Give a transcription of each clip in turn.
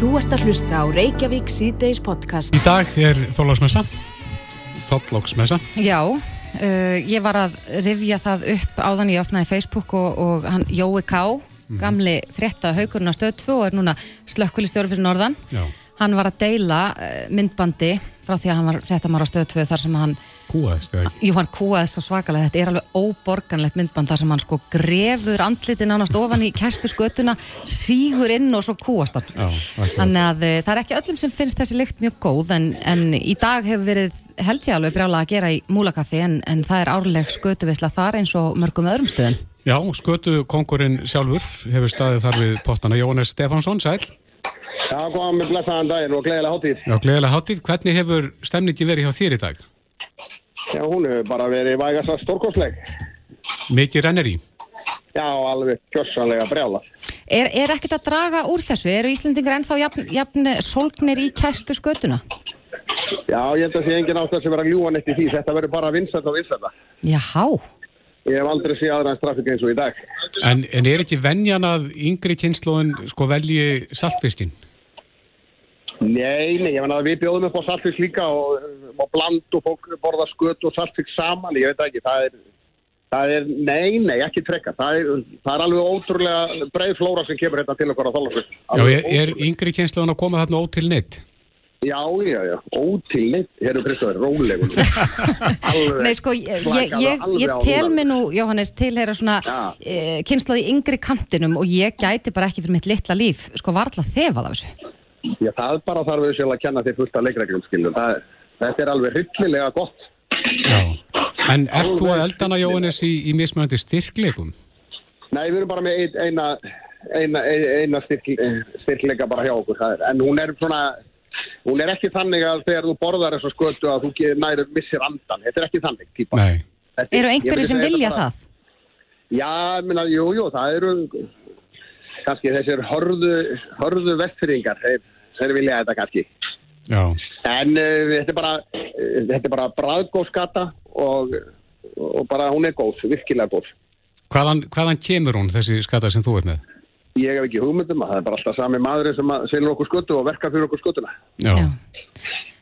Þú ert að hlusta á Reykjavík síðdeis podcast. Í dag er þólagsmessa, þóllóksmessa. Já, uh, ég var að rifja það upp áðan ég opnaði Facebook og, og hann Jói K, gamli frétta haugurinn á stöð 2 og er núna slökkulistjóri fyrir norðan. Já. Hann var að deila uh, myndbandi frá því að hann var fréttamar á stöð 2 þar sem hann, Kúaðist, eða ekki? jú hann kúaði svo svakalega, þetta er alveg óborganlegt myndband þar sem hann sko grefur andlitin ánast ofan í kestu skötuna, sígur inn og svo kúast hann. Þannig að uh, það er ekki öllum sem finnst þessi lykt mjög góð en, en í dag hefur verið held ég alveg brjála að gera í Múlakaffi en, en það er árleg skötuvisla þar eins og mörgum öðrum stöðum. Já, skötu kongurinn sjálfur hefur staðið þar við pottana. Jóhannes Stefánsson, sæl. Já, góðan með blessaðan daginn og gleðilega hátíð. Já, gleðilega hátíð. Hvernig hefur stemningi verið hjá þér í dag? Já, hún hefur bara verið vægast að stórkostleg. Mikið rennir í. Já, alveg kjörsanlega brjála. Er, er ekkert að draga úr þessu? Eru Íslendingar ennþá jafn, jafn sólgnir í kestu skötuna? Já, ég held að sé engin ástæð sem er að ljúa neitt í því. Þetta verður bara vinsætt og vinsætta. Jáhá, Ég hef aldrei séð aðra en strafík eins og í dag. En, en er ekki venjan að yngri kynnslóðin sko velji saltfiskin? Nei, nei, ég menna að við bjóðum upp á saltfisk líka og, og bland og fólk borða sköt og saltfisk saman. Ég veit ekki, það er, það er, nei, nei, ekki trekka. Það er, það er alveg ótrúlega breið flóra sem kemur hérna til okkar á þálasvist. Já, er, er yngri kynnslóðin að koma þarna ótil neitt? Já, já, já, ótilneitt, herru Kristofur, rólegur. Alveg nei sko, ég, ég, ég, ég tel mig nú, Jóhannes, tilheyra svona Já. e, kynnslóð í yngri kantinum og ég gæti bara ekki fyrir mitt litla líf, sko varla þefað af þessu. Já, það bara þarf við sjálf að kenna þér fullt af leikreglum, skiljum. Það, þetta er alveg hryllilega gott. Já. En ert þú að eldana Jóhannes í, í mismöndi styrkleikum? Nei, við erum bara með ein, eina, eina, eina styrk, styrkleika bara hjá okkur. Það er, en hún er svona, hún er ekki þannig að þegar þú borðar þessu skötu að þú ge- nær missir andan. Þetta er ekki þannig, típa. Nei. Þetta- Eru einhverju sem vilja bara- það? Já, minna, jú, jú, það eru kannski þessir hörðu, hörðu vestfyrringar, þeir, þeir vilja þetta kannski. Já. En uh, þetta er bara, uh, þetta er bara bræðgóðskata og, og bara hún er góð, virkilega góð. Hvaðan, hvaðan kemur hún þessi skata sem þú ert með? Ég hef ekki hugmyndum að það er bara alltaf sami maður sem að selur okkur skötu og verkar fyrir okkur skutuna. Já. Já.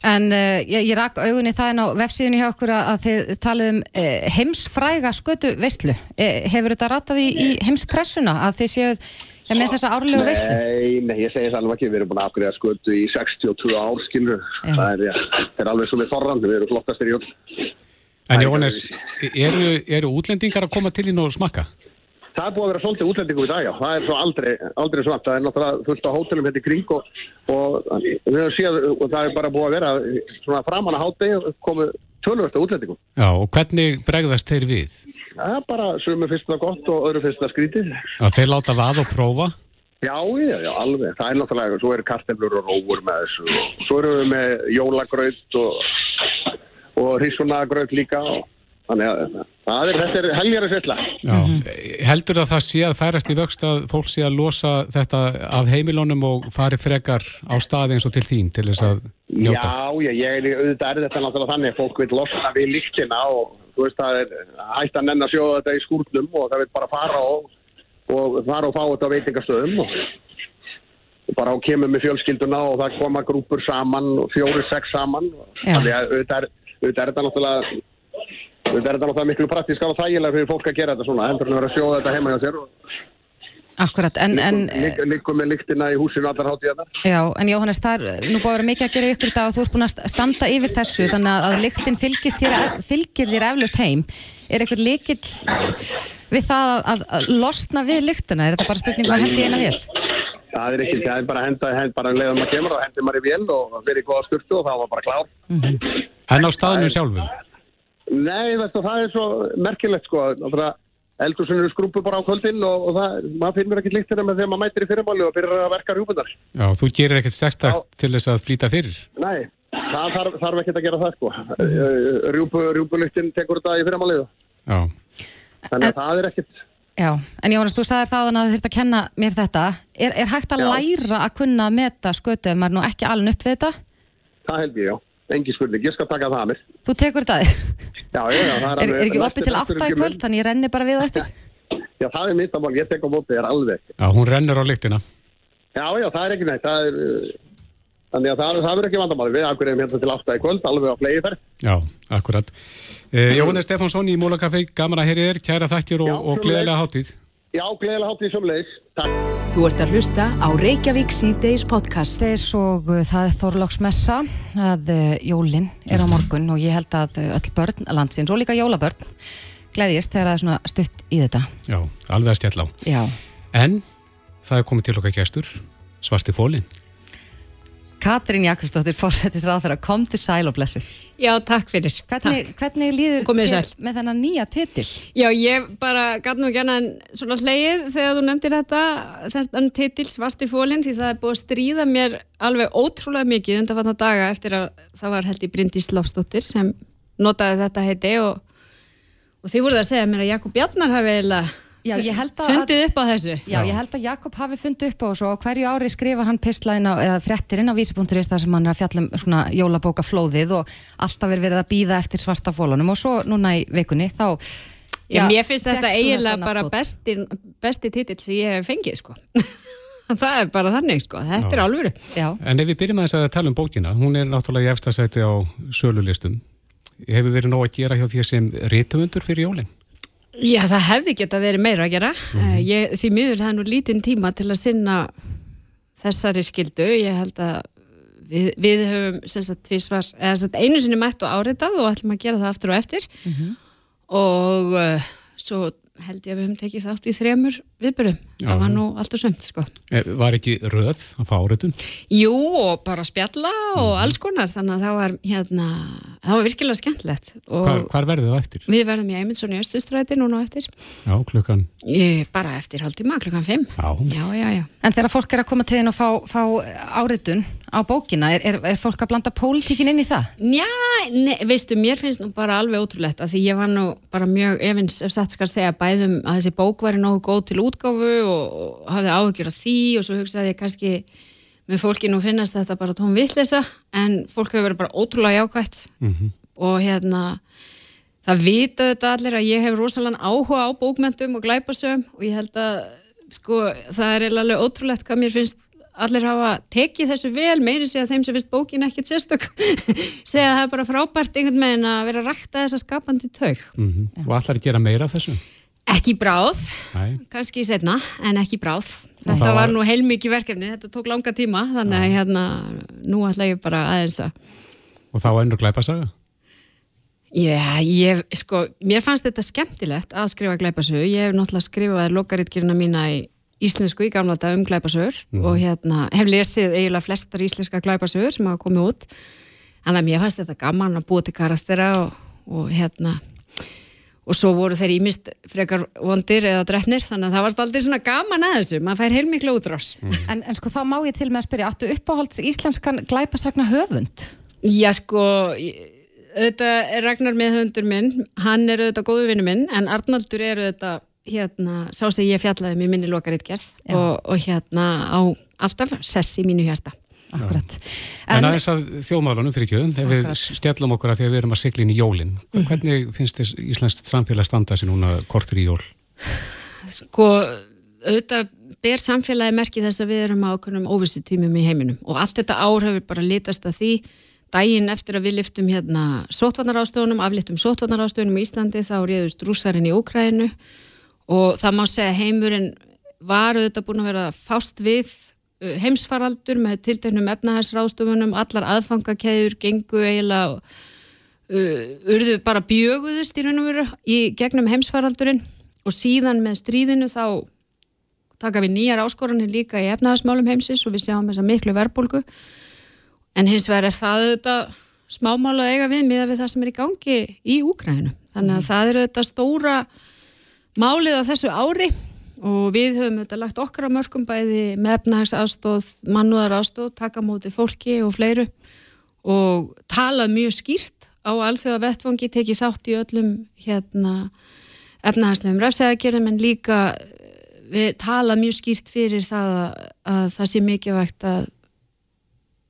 En uh, ég, ég rak augunni það en á vefsíðunni hjá okkur að, að þið talið um uh, heimsfræga skötu veistlu. Hefur þetta ratað í, í heimspressuna að þið séuð eh, með þessa árlegu veistlu? Nei, nei, ég segi það alveg ekki, við erum búin að afgriða skötu í 62 ár, skilur. Það er, ja, það er alveg svo með forrand, við erum flottastir í öll. En Jóhannes, eru, eru útlendingar að koma til þín og smakka? Það er búið að vera svolítið útlendingum í dag, já. Það er svo aldrei, aldrei svart. Það er náttúrulega fullt á hótelum hérna í kring og, og við höfum séð, og það er bara búið að vera svona framan að hátegi komu tölvösta útlendingum. Já, og hvernig bregðast þeir við? Er bara sömu fyrst það gott og öðru fyrst það skrítið. Að þeir láta vað og prófa? Já, já, já, alveg. Það er náttúrulega, svo eru karteflur og róur með þessu. og Svo eru við með jólagraut og, og hrísunagraut líka. Og, þannig að það er, þetta er helgjari sérla. Já. Heldur það það sé að færast í vöxt að fólk sé að losa þetta af heimilónum og fari frekar á staði eins og til þín til þess að njóta? Já, já, ég er auðvitað er þetta náttúrulega þannig að fólk vil losna við líktina og veist það er hægt að nenn að sjóða þetta í skúrnum og það vil bara fara og, og fara og fá þetta á veitingastöðum og, og bara á kemur með fjölskylduna og það koma grúpur saman og fjóri, sex saman. Þannig að auðvitað er, þetta náttúrulega auðvitað er þetta náttúrulega miklu praktíska og þægilega fyrir fólk að gera þetta svona heldur en að vera að sjóða þetta heima hjá sér og Akkurat, en, en, líkum með líktina í húsinu allar hátíðanar já, en Jóhannes, það er nú að vera mikið að gera ykkur dag og þú ert búin að st- standa yfir þessu þannig að- að lyktin fylgist þér, fylgir þér eflaust heim. Er eitthvað lykill við það að, að, að losna við lyktina? Er þetta bara spurning um að hendi eina vel? Það er ekki, það er bara að henda, henda bara um leiðum að kemur og hendur maður í vél og fyrir góða sturtu og það var bara klár. En á staðinu sjálfum? Nei, veistu, það er svo merkilegt sko, eldursunir skrúpu bara á kvöldin og, og það, maður finnur ekki líkt með þegar maður mætir í fyrirmáli og byrjar að verka rjúpunar. Já, þú gerir ekkert sextakt til þess að flýta fyrir? Nei, það þarf, þarf ekki að gera það sko. Rjúpu, rjúpulyktin tekur þetta í fyrirmálið. Já. Þannig að það er ekkit, Já, en Jóhannes, þú sagðir þaðan að þú þurft að kenna mér þetta. Er, er hægt að Já. læra að kunna að meta skötu ef maður er nú ekki alveg upp við þetta? það held ég já. Engi spurning, ég skal taka það að mér. Þú tekur þetta að þér. Já, já, já, það Er, alveg- er ekki næstu- opið til næstu átta í kemur- kvöld, þannig ég renni bara við eftir? Já, það er mitt að mál, ég tek á móti þér alveg. Já, hún rennur á lyktina. Já, já, það er ekki neitt. Það er, uh, þannig að það, það verður ekki vandamáli. Við akkurum hérna til 8 í kvöld, alveg á flegi þær. Já, akkurat. Uh, Jóhannes Stefánsson í Múlakaffi, gaman að heyri þér, kæra þakkir og, og gleðilega hátíð. Já, gleðilega hátíð sem leiðis. Takk. Þú ert að hlusta á Reykjavík síðdeis podcast. Þess og uh, það er Þorlóksmessa að uh, jólin er á morgun og ég held að uh, öll börn landsins og líka jólabörn gleðjist þegar það er svona stutt í þetta. Já, alveg að stjalla á. Já. En það er komið til okkar gestur, Svarti Fólin. Katrín Jakobsdóttir, fórsetisráð þeirra, kom til sæl og blessuð. Já, takk fyrir. Hvernig, hvernig líður þér með þennan nýja titil? Já, ég bara gæt nú en svona hleið þegar þú nefndir þetta, þennan titil Svarti fólinn, því það er búið að stríða mér alveg ótrúlega mikið undanfatna daga eftir að það var held í Bryndís Lofsdóttir sem notaði þetta heiti og, og því voruð að segja mér að Jakob Bjarnar hafi eiginlega Já, ég held að... fundið upp á þessu. Já, ég held að Jakob hafi fundið upp á þessu og hverju ári skrifar hann pislaðin á, eða fréttirinn á vísi.is þar sem hann er að fjalla um svona jólabóka flóðið og alltaf er verið að býða eftir svarta fólunum og svo núna í vikunni þá Já, mér finnst þetta eiginlega bara besti, besti titill sem ég hef fengið, sko. það er bara þannig, sko. Þetta er alvöru. Já, En ef við byrjum að þess að tala um bókina, hún er náttúrulega í efstasæti á sölulistum. Hefur verið nóg að gera hjá því sem rítumundur fyrir jólinn? Já, það hefði geta verið meira að gera. Mm ég, því miður það er nú lítinn tíma til að sinna þessari skildu. Ég held að við, við höfum sagt, sagt, einu sinni mætt og áritað og ætlum að gera það aftur og eftir. Og uh, svo held ég að við höfum tekið þátt í þremur viðbyrjum. Það var nú allt og sömt, sko. Eh, Var ekki röð að fá áritun? Jú, og bara spjalla og alls konar. Þannig að það var, hérna, það var virkilega skemmtilegt. Og Hvar, hvar verðið það eftir? við verðum í Eymundsson í Östustræti núna eftir. Já, klukkan. Ég, bara eftir hálftíma, klukkan 5. Já. Já, já, já. en þegar fólk er að koma til þín og fá, fá áritun á bókina, er, er, er fólk að blanda pólitíkin inn í það? Já, ne, veistu, mér finnst nú bara alveg ótrúlegt að því ég var nú bara mjög efins, ef satt skal segja, bæðum að þessi bók væri nógu góð til útgáfu og, og hafði áhyggjur af því og svo hugsaði ég kannski með fólki nú finnast þetta bara tóm vitleisa en fólk hefur verið bara ótrúlega jákvætt og hérna það vita þetta allir að ég hef rosalega áhuga á bókmentum og glæpasöm og ég held að sko það er alveg ótrúlegt hvað mér finnst allir hafa tekið þessu vel meiri segja þeim sem finnst bókin ekkit sérstök segja að það er bara frábært einhvern veginn að vera að rækta þessa skapandi taug Mm Og allar að gera meira af þessu? ekki bráð, Nei. kannski setna en ekki bráð, þetta var var- nú heilmikið verkefni, þetta tók langa tíma þannig að hérna, nú ætla ég bara aðeins að Og þá ennur glæpasaga? Já, ég, sko, mér fannst þetta skemmtilegt að skrifa glæpasögu. Ég hef náttúrulega skrifað lokaritgerina mína í íslensku í gamla þetta um glæpasögur og hérna hef lesið eiginlega flestar íslenska glæpasögur sem hafa komið út. Þannig að mér fannst þetta gaman að búa til karastera og, og hérna og svo voru þeir ímist frekar vondir eða drefnir, þannig að það varst aldrei svona gaman að þessu, maður fær heilmikla útrás. En, en sko þá má ég til með að spyrja, áttu uppáhalds íslenskan glæpasagna höfund? Já, sko, auðvitað er Ragnar meðhundur minn, hann er auðvitað góðu vinnu minn, en Arnaldur er auðvitað, hérna, sá sem ég fjallaði í minni lokaritgerð og, og hérna á alltaf sess í mínu hjarta. Akkurat. En, aðeins að þjóðmálunum fyrir kjöðum, ef við skellum okkur að því að við erum að sigla inn í jólinn. Hvernig finnst þess íslenskt samfélag standa sér núna kortur í jól? Sko, auðvitað ber samfélagi merki þess að við erum á okkurum óvissu tímum í heiminum og allt þetta ár hefur bara litast að því daginn eftir að við liftum hérna sótvarnarástöðunum, afliftum sótvarnarástöðunum í Íslandi þá réðust rússarinn í Úkrænu og það má segja að heimurinn var auðvitað búin að vera að fást við uh, heimsfaraldur með tilteknum efnahagsrástöfunum, allar aðfangakeður gengu eiginlega uh, urðu bara bjöguðust í raun og veru í gegnum heimsfaraldurinn. Og síðan með stríðinu þá taka við nýjar áskoranir líka í efnahagsmálum heimsins og við sjáum þessa miklu verbulgu en hins vegar er það auðvitað smámála að eiga við miða við það sem er í gangi í Úkræninu. Þannig að það er auðvitað stóra málið á þessu ári og við höfum auðvitað lagt okkar á mörgum bæði með efnahags aðstóð, mannúðar aðstóð, taka móti fólki og fleiru og talað mjög skýrt á alþjóða vettfangi, tekið þátt í öllum hérna efnahagslegum refsæðagerðum en líka eh, við talað mjög skýrt fyrir það að, að það sé mikilvægt að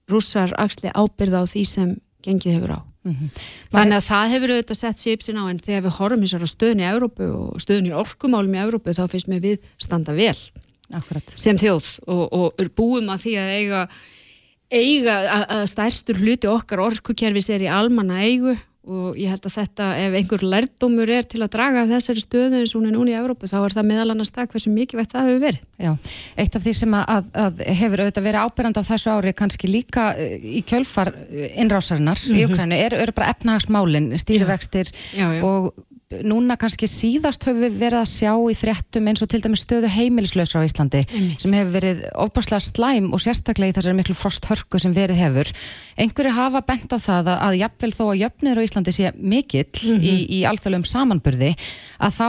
rússar axli ábyrða á því sem gengið hefur á. Þannig að það hefur auðvitað sett sípsin á en þegar við horfum þessar á stöðun í Európu og stöðun í orkumálum í Európu þá finnst mér við standa vel. Akkurat. sem þjóð og, og búum að því að eiga, eiga að, að stærstur hluti okkar orkukerfis er í almanna eigu og ég held að þetta, ef einhver lærdomur er til að draga þessari stöðu eins og hún er núna í Európu, þá er það meðal annars það hversu mikilvægt það hefur verið. Já, eitt af því sem að, að hefur auðvitað verið ábyrjand á þessu ári kannski líka eh, í kjölfar eh, innrásarinnar mm -hmm. í Ukrænu eru er bara efnahagsmálin, stýrivextir og núna kannski síðast höfum við verið að sjá í fréttum eins og til dæmis stöðu heimilislausra á Íslandi Einmitt. sem hefur verið ofbáslega slæm og sérstaklega í þessari miklu frosthörku sem verið hefur. Einhverju hafa bent á það að, að jafnvel þó að jöfnir á Íslandi sé mikill mm -hmm. í, í alþjóðlegum samanburði að þá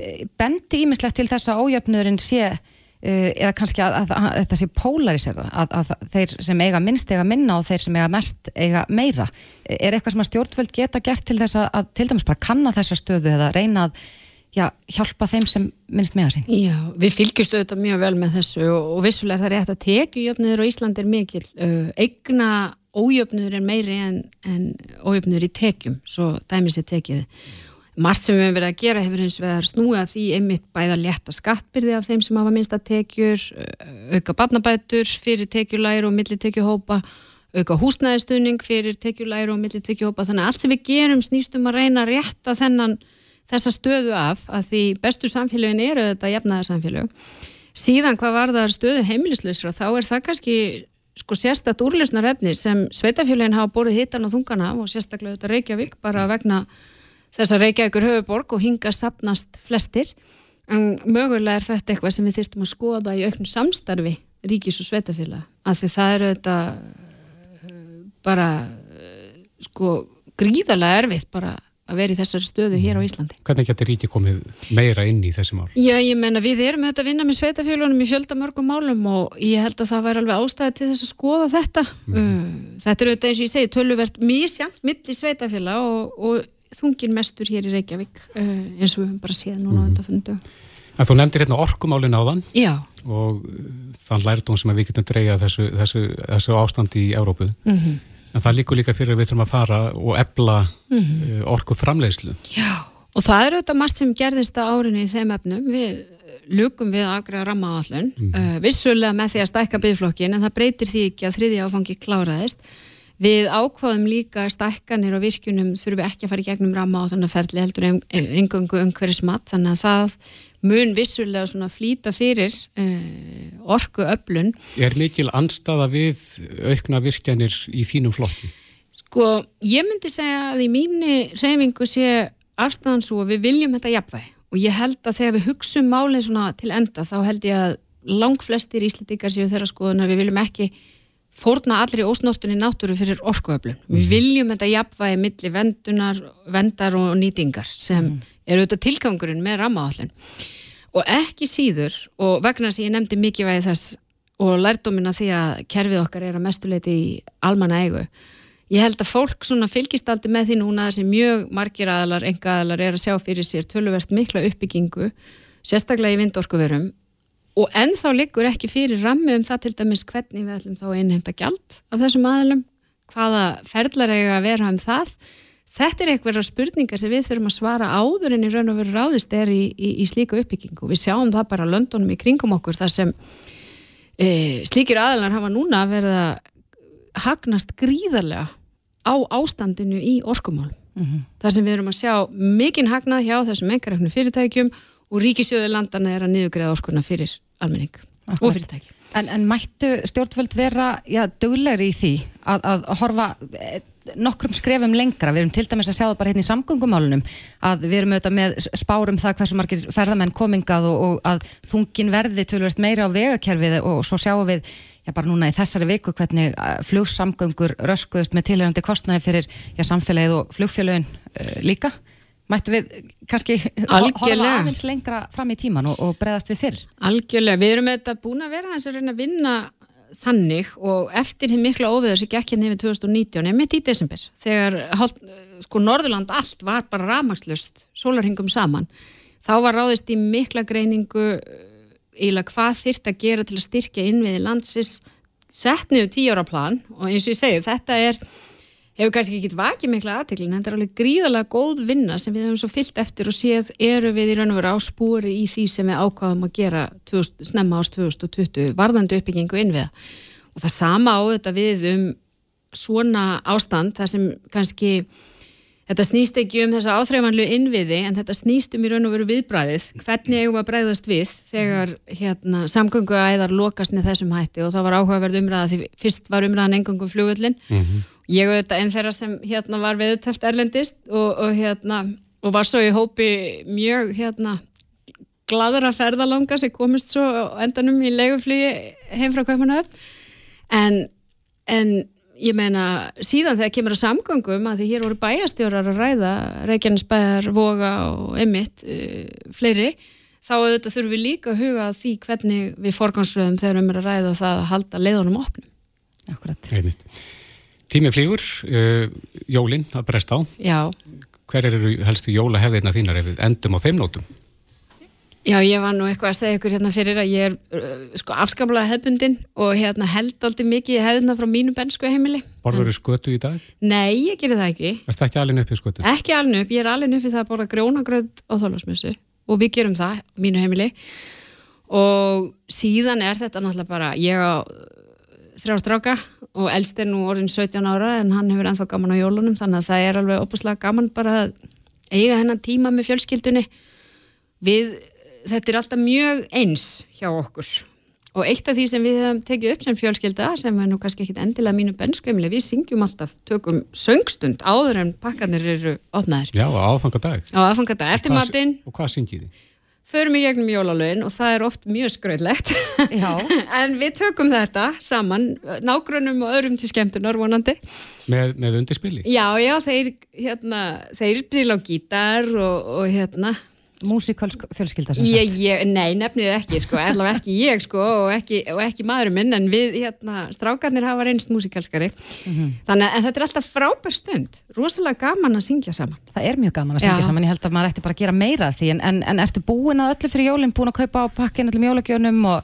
eh, bendi ímislegt til þess að ójöfnurinn sé eða kannski að, að, að þetta sé polarisera að, að þeir sem eiga minnst eiga minna og þeir sem eiga mest eiga meira. Er eitthvað sem að stjórnvöld geta gert til þess að til dæmis bara kanna þessa stöðu eða reyna að já, hjálpa þeim sem minnst meða sín? Já, við fylgjumstu þetta mjög vel með þessu og, og vissulega það er rétt að tekjujöfnur og Ísland er mikil eigna ójöfnur er meiri en, en ójöfnur í tekjum svo dæmis er tekið Margt sem við hefum verið að gera hefur eins vegar snúið að því einmitt bæða létta skattbyrði af þeim sem hafa minnsta tekjur, auka barnabætur fyrir tekjulæri og millitekjuhópa, auka húsnæðistunning fyrir tekjulæri og millitekjuhópa. Þannig að allt sem við gerum snýstum að reyna að rétta þennan, þessa stöðu af að því bestu samfélagin eru þetta jafnaða samfélag. Síðan hvað var það stöðu heimilislausra þá er það kannski sko sérstaklega úrlösnarefni sem sveitafélagin hafa bórið hittan og þungana og sérstaklega þetta Reykjavík bara vegna þess að Reykjavíkur höfuborg og hinga sapnast flestir en mögulega er þetta eitthvað sem við þurftum að skoða í auknu samstarfi ríkis og svetafélag af því það eru þetta eh, bara eh, sko gríðarlega erfitt bara að vera í þessari stöðu hér á Íslandi. Hvernig getur ríti komið meira inn í þessi mál? Já, ég menna við erum auðvitað að vinna með sveitafélunum í fjölda mörgum málum og ég held að það væri alveg ástæði til þess að skoða þetta. Mm. Þetta er auðvitað eins og ég segi töluvert mísjamt mitt í sveitafélag og, og þungin mestur hér í Reykjavík uh, eins og við höfum bara séð núna mm. undanfundu. En þú nefndir hérna orkumálin á þann Já. og uh, þann lærdum sem við getum dreyja þessu, þessu, þessu ástandi í Európu. Mm -hmm. En það líkur líka fyrir að við þurfum að fara og ebla mm -hmm. uh, orkuframleiðslu. Já, og það er auðvitað margt sem gerðist á árinni í þeim efnum. Við lukum við aðgræða rammaáallun, -hmm. uh, vissulega með því að stækka byggflokkin, en það breytir því ekki að þriði áfangi kláraðist. Við ákváðum líka stækkanir og virkjunum þurfum ekki að fara í gegnum ramma á þannig að ferli heldur engöngu umhverjus mat þannig að það mun vissulega svona flýta fyrir uh, orku öflun. Er mikil anstaða við aukna virkjanir í þínum flokki? Sko, ég myndi segja að í mínu reyfingu sé afstæðan svo að við viljum þetta jafnvæg og ég held að þegar við hugsun málinn svona til enda þá held ég að lang flestir íslendikar séu þeirra skoðun að við viljum ekki fórna allri ósnóttunni náttúru fyrir orkuöflun. Mm. Við mhm. viljum þetta jafnvægi millir vendunar, vendar og nýtingar sem mm. eru auðvitað tilgangurinn með rammaállun. Og ekki síður, og vegna að ég nefndi mikið vægi þess og lærdómina því að kerfið okkar er að mestuleiti í almanna eigu, ég held að fólk fylgist aldrei með því núna þessi mjög margir aðalar, enga aðalar er að sjá fyrir sér töluvert mikla uppbyggingu, sérstaklega í vindorkuverum og ennþá liggur ekki fyrir rammi um það til dæmis hvernig við ætlum þá innhemta gjald af þessum aðlum, hvaða ferðlar eiga að vera um það þetta er eitthvað spurningar sem við þurfum að svara áður en í raun og veru ráðist er í, í, í slíka uppbyggingu. Við sjáum það bara löndunum í kringum okkur þar sem e, slíkir aðlar hafa núna verið að hagnast gríðarlega á ástandinu í orkumál. Mm -hmm. Þar sem við erum að sjá mikinn hagnað hjá þessum engaræknu fyrirtækjum og ríkisjöðu landana er að niðugreða orkunna fyrir almenning Akkurat. og fyrirtæki. En, en mættu stjórnvöld vera já, döglegri í því að, að horfa eh, nokkrum skrefum lengra, við erum til dæmis að sjá það bara hérna í samgöngumálunum að við erum auðvitað með spárum það hversu margir ferðamenn komingað og, og að þungin verði tölvöld meira á vegakerfið og svo sjáum við já bara núna í þessari viku hvernig eh, flugsamgöngur röskuðust með tilhengandi kostnæði fyrir já, samfélagið og flugfélögin uh, líka mættu við kannski horfa aðeins lengra fram í tíman og, og breðast við fyrr? Algjörlega, við erum auðvitað búin að vera að reyna að vinna þannig og eftir hinn mikla óviður sem gekk hérna yfir 2019, nefnitt í desember þegar sko Norðurland allt var bara ramagslust, sólarhingum saman þá var ráðist í mikla greiningu íla hvað þyrrt að gera til að styrkja innviði landsis sett niður tíjára plan og eins og ég segi þetta er hefur kannski ekki vakið mikla aðteklin en þetta er alveg gríðalega góð vinna sem við hefum svo fyllt eftir og séð eru við í raun og veru á spúri í því sem við ákvaðum að gera 2000, snemma ást 2020 varðandi uppbyggingu innviða. Og það sama á þetta við um svona ástand þar sem kannski þetta snýst ekki um þessa áþreifanlu innviði en þetta snýst um í raun og veru viðbræðið hvernig eigum að bræðast við þegar hérna, samgöngu æðar lokast með þessum hætti? Og það var áhugaverð umræða því fyrst var umræðan engangum flugvöllin mm -hmm. Ég og þetta einn þeirra sem hérna, var viðtæft erlendist og, og, hérna, og var svo í hópi mjög hérna, gladra ferðalanga sem komist svo endanum í leguflýi heim frá Kaupanöf en en ég meina síðan þegar kemur á samgöngum að því hér voru bæjastjórar að ræða Reykjanesbæðar, Voga og Emmitt uh, fleiri þá auðvitað þurfum við líka að huga því hvernig við forgansröðum þegar við erum að ræða það að halda leiðunum opnum. Akkurat Tími flýgur, uh, jólinn að bresta á Já Hver eru helstu jóla hefðirna þínar ef við endum á þeim nótum? Já, ég var nú eitthvað að segja ykkur hérna fyrir að ég er uh, sko afskaplega hefbundin og hérna held aldrei mikið hefðina frá mínu bensku heimili. Borður þú skötu í dag? Nei, ég gerir það ekki. Er þetta ekki alveg í skötu? Ekki alveg upp, ég er alveg í það að borða grjónagröð á þólasmessu og við gerum það, mínu heimili og síðan er þetta náttúrulega bara, ég á þrjástráka og elst er nú orðin 17 ára en hann hefur ennþá gaman á jólunum þannig að það er alveg opuslega gaman bara að eiga hennan tíma með fjölskyldunni við þetta er alltaf mjög eins hjá okkur og eitt af því sem við hefum tekið upp sem fjölskylda sem er nú kannski ekki endilega mínu benskumli, við syngjum alltaf tökum söngstund áður en pakkanir eru opnaðir. Já, á aðfangadag á aðfangadag, eftir matinn og hvað syngjið þið? Förum í gegnum jólalögin og það er oft mjög skröðlegt en við tökum þetta saman nágrunum og öðrum til skemmtunar vonandi. Með, með undirspili? Já, já, þeir, hérna, þeir spila á gítar og, og hérna Músikalsk fjölskylda sem sagt? Ég, nei, nefnir ekki sko, allavega ekki ég sko og ekki, og ekki maðurum minn en við, hérna, strákarnir hafa reynst músikalskari mm -hmm. þannig að þetta er alltaf frábær stund rosalega gaman að syngja saman Það er mjög gaman að syngja Já. saman, ég held að maður ætti bara að gera meira því en, en, en ertu búin að öllu fyrir jólinn, búin að kaupa á pakkin öllum jólagjónum og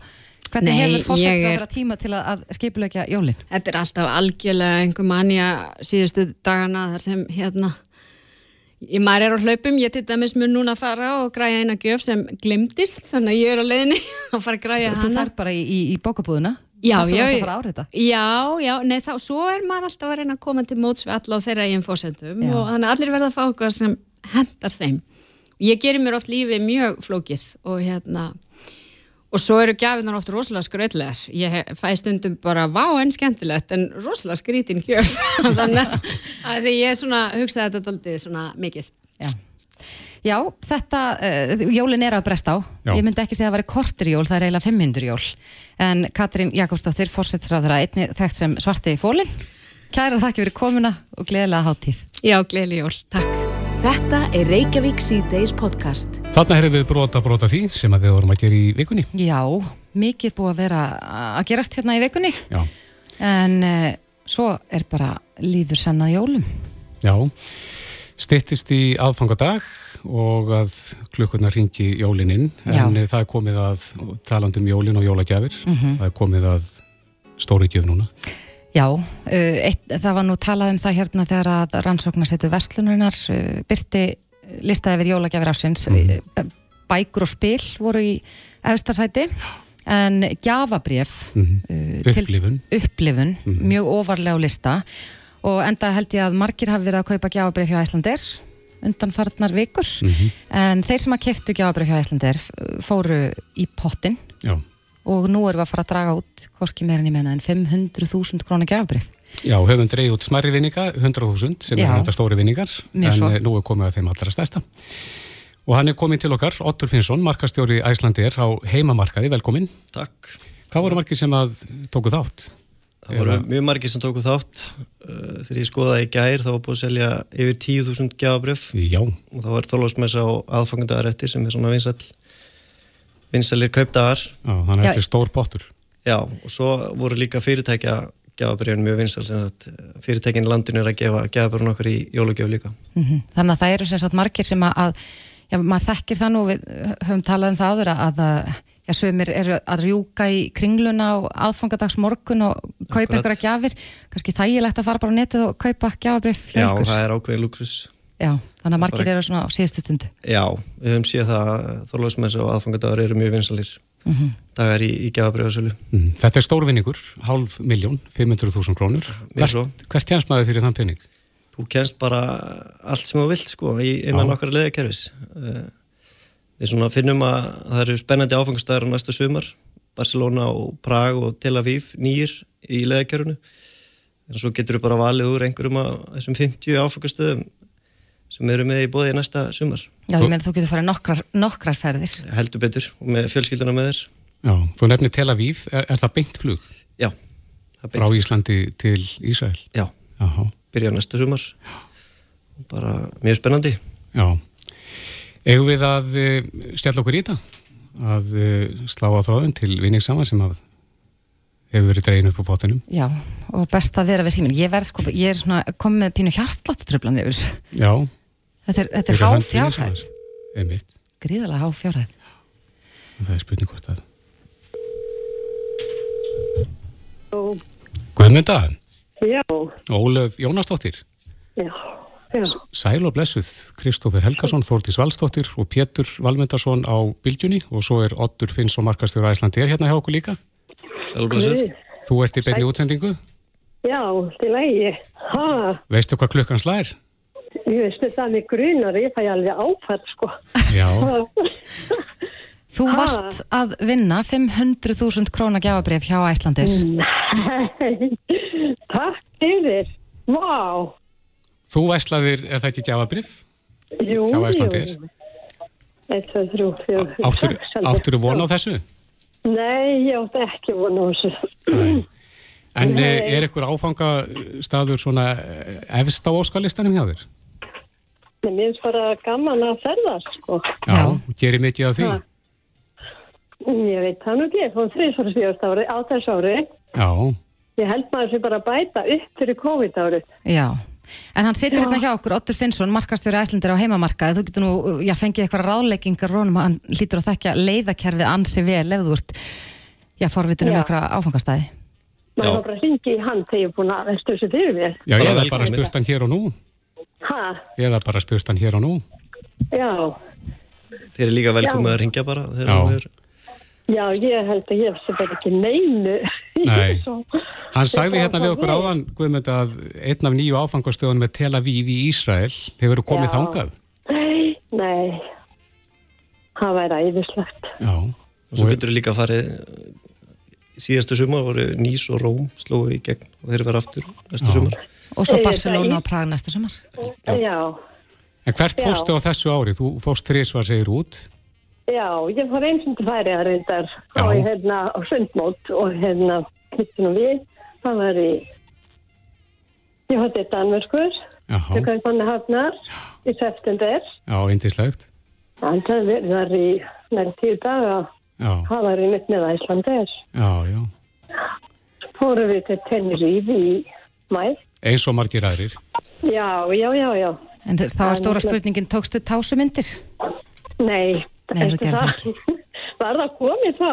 hvernig nei, hefur fórsett svo að vera tíma til að, að skipulegja jólinn? Þetta er alltaf algjörlega einhver manja síðustu dagana þar sem hérna Ég maður er á hlaupum, ég til dæmis mun núna að fara og græja eina gjöf sem glimtist, þannig að ég er á leiðinni að fara að græja hana. Þú fær bara í, í, í bókabúðuna? Já, já, já, já, nei þá, svo er maður alltaf að reyna að koma til móts við alla á þeirra eigin fósendum og þannig að allir verða að fá okkar sem hendar þeim. Ég gerir mér oft lífið mjög flókið og hérna, Og svo eru gafinar oft rosalega skröðlegar. Ég fæ stundum bara vá en skemmtilegt en rosalega skrítin kjöf. Þannig að því ég er svona, hugsaði þetta aldrei svona mikið. Já, Já þetta, uh, jólin er að bresta á. Já. Ég myndi ekki segja að það væri kortir jól, það er eiginlega 500 jól. En Katrín Jakobsdóttir, fórsettisráður að einni þekkt sem svarti fólinn. Kæra þakki fyrir komuna og gleðilega háttíð. Já, gleðilega jól. Takk. Þetta er Reykjavík C-Days podcast. Þarna hefur við brota brota því sem við vorum að gera í vikunni. Já, mikið búið að vera að gerast hérna í vikunni. Já. En uh, svo er bara líður sannað jólum. Já, stittist í aðfangadag og að klukkurna ringi jólinin. En Já. það er komið að talandum jólin og jólagjafir. Mm -hmm. Það er komið að stóri gjöf núna. Já, uh, eitt, það var nú talað um það hérna þegar að rannsóknarsetu Vestlunurinnar byrti listaði yfir jólagjafir ásins mm. bækur og spil voru í efstasæti en gjafabref mm. uh, upplifun, upplifun mm. mjög ofarlega á lista og enda held ég að margir hafi verið að kaupa gjafabref hjá Æslandir undan farnar vikur -hmm. en þeir sem að keftu gjafabref hjá Æslandir fóru í pottin Já og nú erum við að fara að draga út hvorki meira en ég menna en 500.000 krónar gafbrif. Já, höfum dreigð út smarri vinninga, 100.000 sem Já, er þetta stóri vinningar, en svo. Eh, nú er komið að þeim allra stærsta. Og hann er komin til okkar, Ottur Finnsson, markastjóri Æslandir á heimamarkaði, velkomin. Takk. Hvað voru margir sem að tóku þátt? Það voru mjög margir sem tóku þátt. Uh, þegar ég skoðaði í gær þá var búið að selja yfir 10.000 gafbrif. Já. Og það var þólásmessa á aðfangandaðarætti sem er svona vinsall vinsalir kaupdagar Já, þannig að þetta er stór bóttur Já, og svo voru líka fyrirtækja gefabriðin mjög vinsal fyrirtækin í landinu er að gefa gefabriðin okkur í jólugjöf líka mm -hmm. Þannig að það eru sem sagt margir sem að já, maður þekkir það nú, við höfum talað um það áður að, að Já, sömur eru að rjúka í kringluna á aðfangadags morgun og kaupa einhverja gjafir. Kannski þægilegt að fara bara á netið og kaupa gjafabrif hjá Já, það er ákveðin luxus. Já, þannig að margir eru svona á síðustu stundu. Já, við höfum séð það að þorlásmessu og aðfangadagur eru mjög vinsalir dagar í, í gefabriðasölu. Mm, Þetta er stórvinningur, hálf miljón, 500.000 krónur. Hvert, hvert tjans maður fyrir þann penning? Þú kennst bara allt sem þú vilt sko í, innan Já. okkar leðakerfis. Við svona finnum að það eru spennandi áfangastæðar á næsta sumar. Barcelona og Prag og Tel Aviv nýjir í leðakerfinu. En svo getur við bara valið úr einhverjum af þessum 50 áfangastöðum sem eru með í bóði næsta sumar. Já, Þú- ég meina þú getur farið nokkrar, nokkrar ferðir. Heldur betur og með fjölskylduna með þér. Já, þú nefnir Tel Aviv, er, er það beint flug Já, það frá beint. Íslandi til Ísrael? Já, Jáhá, byrja næsta sumar. Og bara mjög spennandi. já. Eigum við að uh, stjalla okkur í þetta? Að uh, slá á þráðun til vinning saman sem að hefur verið dregin upp á bóttinum? Já, og best að vera við síminn. Ég verð sko, ég er svona komið með pínu hjartsláttutröflan yfir. Já. Þetta er, þetta er há fjárhæð. Einmitt, gríðalega há fjárhæð. það er spurning hvort að... Guðmynda, Já, Ólöf Jónasdóttir, já, já, Sæl og blessuð, Kristófer Helgason, Þórdís Valsdóttir og Pétur Valmundarsson á Bylgjunni. Og svo er Oddur Finns og Markastur Æslandi er hérna hjá okkur líka. Sjálfblásið. Þú ert í beinni útsendingu, já, til lægi. Ha, veistu hvað klukkan slær? Ég veistu það með grunar, ég fæ alveg áfært, sko. Já, Þú Ha? varst að vinna 500.000 króna gjafabrif hjá Æslandir. Nei, takk fyrir. Vá, þú æslaðir, er það ekki gjafabrif? jú, Hjá jú. Eitt, tvö, þrjú, fjögur, Áttur, áttur von á þessu? Nei, ég átti ekki von á þessu. Nei. En Nei. Nei. er ykkur áfangastaður svona eh, efst á óskalistanum hjá þér? En mér finnst bara gaman að ferðast, sko. Já. gerir mikið af því? Ha. Ég veit það nú ekki, ég þrísvara síðast ári, á þess ári. Já, Ég held maður sem bara bæta upp fyrir COVID-árið. Já. En hann situr hérna hjá okkur, Ottur Finnsson, markastjóri Æslandir á heimamarkaði. Þú getur nú, já, fengið eitthvað ráðleggingar rónum að hann lítur að þekka leiðakerfið ansi vel ef þú ert, já, forvitunum Já. eitthvað áfangastæði. Já. var bara ringi í hann þegar ég er búin að vestu þessu fyrir mér. já eða velkomið. bara spurt hann hér og nú Ha, eða bara spurt hann hér og nú já, Þeir eru líka velkomið að ringja bara. þegar Já. þú já, ég held að ég sé bara ekki neinu. Nei. Hann sagði hérna við okkur áðan Guðmund að einn af nýju áfangastöðun með Tel Aviv í Ísrael hefur komið Já. þangað Nei, nei, það væri æðislegt. Já, Og svo getur við líka farið síðastu sumar voru Nýs og Róm slói í gegn og þeir vera aftur næsta Já. sumar. Og svo Barcelona og Prag næsta sumar. Já, En hvert fórstu á þessu ári? Þú fórst þrísvar segir út. Já, ég fór eins og til færi að reyndar og hérna á sundmót og hérna hittum við, það var í, ég hótti Danmörskur, Já, til Kaupanna Hafnar í september. já, eindislegt Það var í nær tíu daga, Já, það var í mitt með Æslandir. já, já. Fórum við til Tenerife í mæ. Eins og margir aðrir Já, já, já, já. En þess- það var Það stóra spurningin, tókstu tásumindir? Nei, Nei, þú veistu gerðir það? Var það komið þá?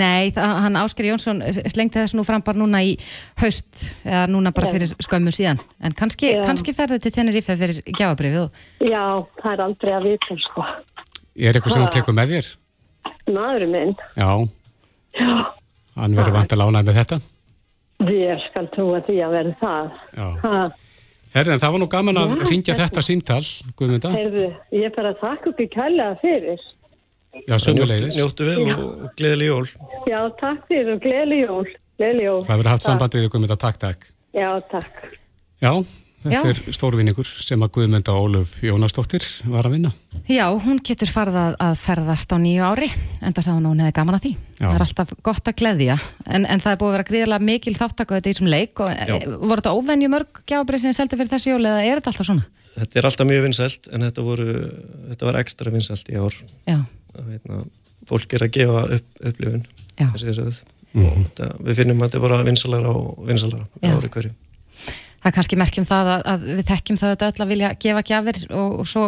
Nei, það, hann Ásker Jónsson slengti þess nú fram bara núna í haust eða núna bara fyrir skömmu síðan en kannski, kannski ferðu til Tenerife fyrir gjafabrifið og Já, það er aldrei að vita, sko. Er eitthvað sem þú tekur með þér? Maðurinn minn, Já, já, hann verður vant að lána með þetta ég skal trúa því að vera það. Já. Herðin, það var nú gaman að Já, ringja þetta- símtal Guðmunda heyrðu, ég bara þakka upp í kælega fyrir. Já, sömulegis njóttu vel og, og gleðileg jól. Já, takk fyrir og gleðli jól. Gleðli jól. Það verður haft Takk. sambandið við Guðmunda, takk, takk Já, takk. Já, þetta Já. er stórvinningur sem að Guðmunda Ólöf Jónasdóttir var að vinna Já, hún getur farið að, að ferðast á nýju ári en það sagði hún að hún hefði gaman að því Já. það er alltaf gott að gleðja en, en það er búið að vera gríðarlega mikil þáttaka þetta í þessum leik og Já. voru þetta óvenju mörg gjafabrif sem þið seldi fyrir þessi jól eða er þetta alltaf svona? Þetta er alltaf mjög vinsælt en þetta, voru, þetta var ekstra vinsælt í ár. Veitna, fólk er að gefa upp, upplifun. já, þessi þessu þetta, Við finnum að þetta er bara vinsalara og vinsalara ári hverju. Það er kannski merkjum það að, að við þekkjum það öll að vilja gefa gjafir og, og svo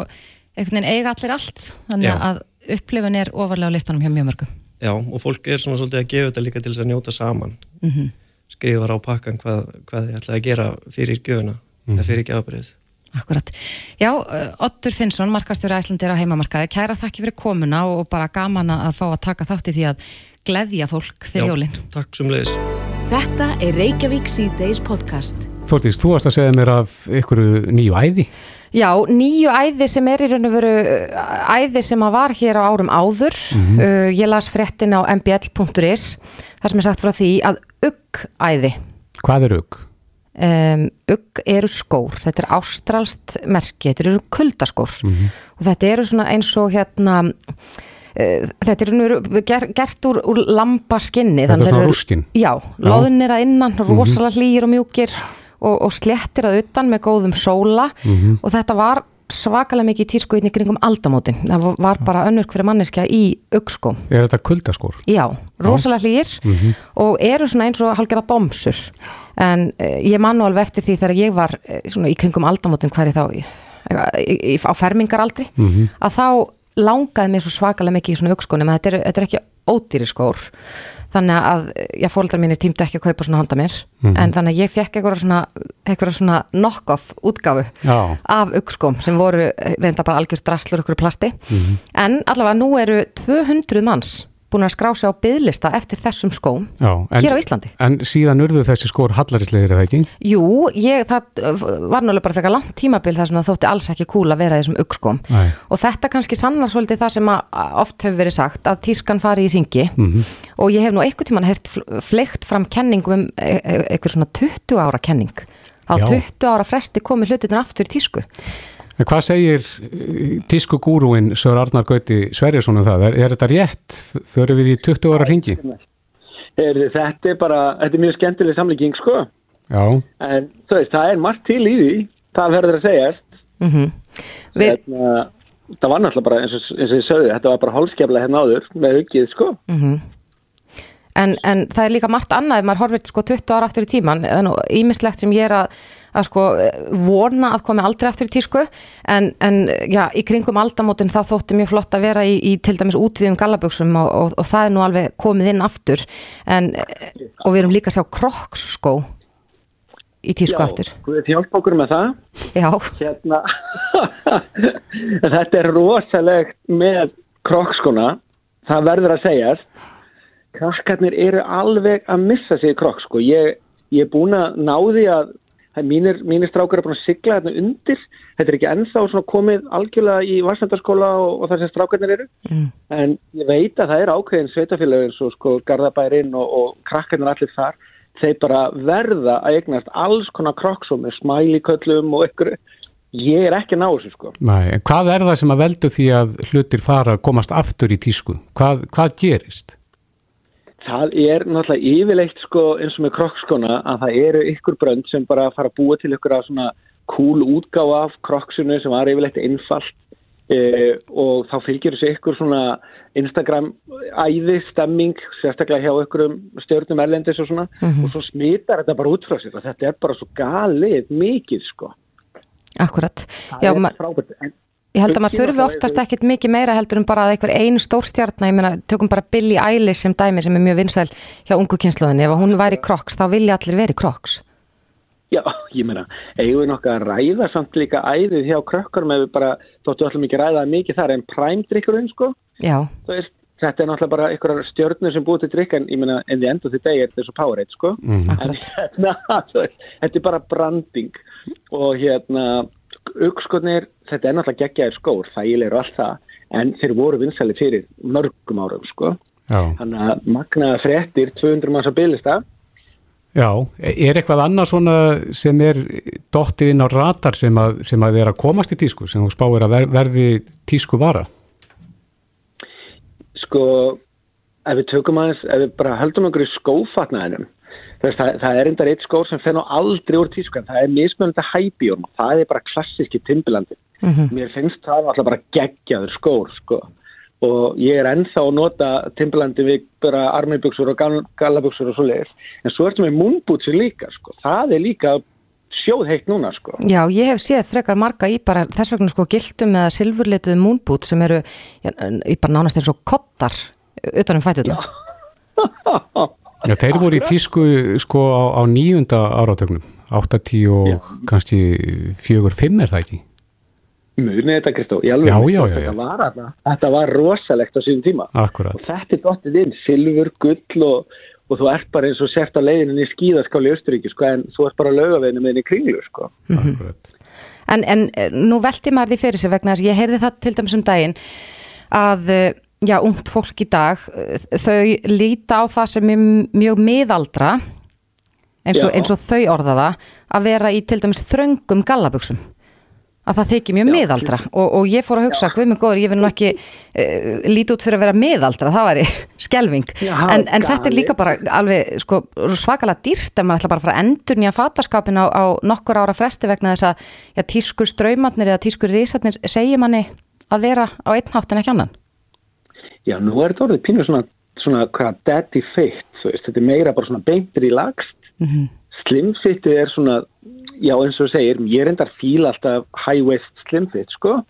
einhvern veginn eiga allir allt þannig Já. að upplifun er ofarlega á listanum hjá mjög mörgum já, og fólk er svona svolítið að gefa þetta líka til þess að njóta saman Mhm. skrifar á pakkan hvað, hvað þið ætlaði að gera fyrir gjöfuna eða fyrir gjafabrið Akkurat. Já, uh, Ottur Finnsson, markastjóri Æslandir á heimamarkaði, kæra þakki fyrir komuna og bara gaman að fá að taka þátt í því að gleðja fólk fyrir jólinn. Takk sem leiðis Þetta er Reykjavík síðdeis podcast. Þórtís, þú varst að segja mér af ykkur nýju æði. Já, nýju æði sem er í raun og veru uh, æði sem að var hér á árum áður. uh, ég las fréttin á mbl.is þar sem er sagt frá því að ugg-æði. Hvað er ugg? Um, ugg eru skór, þetta er ástralst merki, þetta eru kuldaskór og þetta eru svona eins og hérna uh, þetta eru ger, gert úr, úr lambaskinni Þetta er svona rúskin. Já, loðnir að innan, rosalega hlýir og mjúkir og, og sléttir að utan með góðum sóla. Og þetta var svakalega mikið í tísku í kringum aldamótin, það var- bara önnur hverja manneskja í uggskóm Er þetta kuldaskór? Já, rosalega hlýr og eru svona eins og hálfgerða bomsur. En uh, ég man nú alveg eftir því þegar ég var uh, svona í kringum aldamótin hverju þá í, í, í, á fermingaraldri að þá langaði mér svo svakalega mikið í svona augskónum að þetta er, þetta er ekki ódýri skór. Þannig að já, fóldrar mínir tímdu ekki að kaupa svona handa mér. En þannig að ég fekk eitthvað svona, eitthvað svona knock-off útgáfu Já. af augskóm sem voru reynda bara algjörst drasslur ykkur plasti. En allavega nú eru 200 manns búin að skrá sig á byðlista eftir þessum skóm Já. En, hér á Íslandi. En síðan urðu þessi skór hallarislegir eða ekki? Jú, ég, það uh, var náttúrulega bara frekar langt tímabil þar sem það þótti alls ekki cool að vera þessum augskóm Nei. og þetta kannski sannar svolítið það sem oft hefur verið sagt að tískan fari í ringi og ég hef nú einhvern tímann heyrt fl- fleygt fram kenningum um e- e- einhver svona 20 ára kenning á Já. 20 ára fresti komi hlutin aftur í tísku En hvað segir eh, tísku gúrúin Sör Arnar Gauti Sverjason um það? Er, er þetta rétt? Förum við í 20 ára ringi? Er, þetta er bara, þetta er mjög skemmtileg samlíking sko, Já. en þú veist, það er margt til í því, það verður að segjast. mm Við, Hérna, það var náttúrulega bara, eins og, eins og ég sögði, þetta var bara hálfskefla hérna áður með aukið sko. en, en það er líka margt annað ef maður horfir sko 20 ára aftur í tíman er nú ímislegt sem ég er að, að sko vona að komi aldrei aftur í tísku en, en já, í kringum aldamótin þá þótti mjög flott að vera í, í til dæmis útvíðum gallaböksum og, og, og það er nú alveg komið inn aftur en, og við erum líka að sjá kroks sko í tísku aftur Guð hjálpa okkur með það. já, Hérna, þetta er rosalegt með krokkskona, það verður að segjast. Krakkarnir eru alveg að missa sig í krokk, sko. Ég, ég er búin að ná því að að mínir, mínir strákar er búin að sigla hérna undir. Þetta er ekki ennþá komið algjörlega í Varsandarskóla og, og þar sem strákarnir eru. Mm. En ég veit að það er ákveðin sveitafélag eins og sko Garðabærin og, og krakkarnir allir þar. Þeir bara verða að eignast alls konar krokksum með smæliköllum og ykkur. Ég er ekki að ná þessu sko. Nei, hvað er það sem að veldu því að hlutir fara að komast aftur í tísku? Hvað, hvað gerist? Það er náttúrulega yfirleitt sko eins og með krokkskona að það eru ykkur brönd sem bara fara að búa til ykkur að svona cool útgáfa af krokksinu sem var yfirleitt einfalt e, og þá fylgjur þessu ykkur svona Instagram æði stemming sérstaklega hjá ykkurum stjórnum erlendis og svona og svo smitar þetta bara út frá sér og þetta er bara svo galið mikið sko. akkurat Það já, ma frábært. En Ég held að maður þurfi oftast ekkit mikið meira heldur en bara að einhver ein stórstjarnar, ég meina, tökum bara Billie Eilish sem dæmi sem er mjög vinsæl hjá ungu kynsluðinni, ef hún væri kroks, þá vilja allir verið kroks. Já, ég meina, eigum við nokkað að ræða samt líka æðið hjá krökkarum ef við bara, þóttu allum ekki ræða það mikið þar en præmdrykkurinn sko, Já, veist, þetta er náttúrulega bara einhverjar stjörnur sem búið til drykk en ég meina, en því endur því degi er þetta svo Powerade sko, en hérna, þú veist, þetta er bara branding. Og hérna, aukskotnir, þetta er náttúrulega geggjaðir skór, þægilegir og allt það, en þeir voru vinsæli fyrir mörgum árum sko, Já. þannig að magnaða fréttir, 200 manns á bylista, Já, er eitthvað annað svona sem er dottið inn á ratar sem að, sem að er að komast í tísku, sem þú spáir að ver, verði tísku vara? sko, ef við tökum aðeins, ef við bara höldum okkur í skófatnaðinum, það, það er endar eitt skór sem fenn á aldrei úr tískan, það er mismönda hæbjórn, það er bara klassíski timbilandi. Mér finnst það alltaf bara geggjaður skór, sko. Og ég er ennþá að nota timbilandi við bara armibuxur og gallabuxur og svo leiðis. En svo ertum við múnbútsir líka, sko. Það er líka sjóðheitt núna, sko. já, ég hef séð frekar marga í bara þess vegna sko gildum eða silfurlituðu múnbút sem eru, í bara nánast eins og kottar utanum fætutna. Já, þeir voru í tísku sko á, á nýjunda áratögnum, 80 og Já. kannski fjögur, fimm er það ekki? Munið þetta, Kristó, í alveg Já, já, já, já. Þetta, var, þarna- þetta var rosalegt á síðan tíma Akkurat. og þetta er dottið inn, silfur, gull og, og þú ert bara eins og sért á leiðinu í skíðaskáli Östuríki, sko, en þú ert bara á laugaveginu með henni kringlu, sko. Akkurat. En, en eh, nú velti maður því fyrir sig vegna þess að ég heyrði það til dæmis um daginn að eh, já, ungt fólk í dag eh, þau líta á það sem er mjög miðaldra eins og, Já. eins og þau orða það að vera í til dæmis þröngum gallabuxum. Að það þykir mjög miðaldra. og, og ég fór að hugsa, hvað með góður, ég vil nú ekki uh, líti út fyrir að vera miðaldra, það væri skelving, Já, en, en þetta er líka bara alveg sko, svakalega dýrt ef maður ætla bara að fara að endur nýja fataskapin á, á nokkur ára fresti vegna þess að já, tískur straumarnir eða tískur risarnir segir manni að vera á einn hátt en ekki annan. Já, nú er þetta orðið pínu svona, svona hvað daddy fit, þú veist, þetta er meira bara svona beintir í lagst. Mm -hmm. Slimfitið er svona, já eins og segir, ég er endar fíl alltaf high waist slimfit, sko,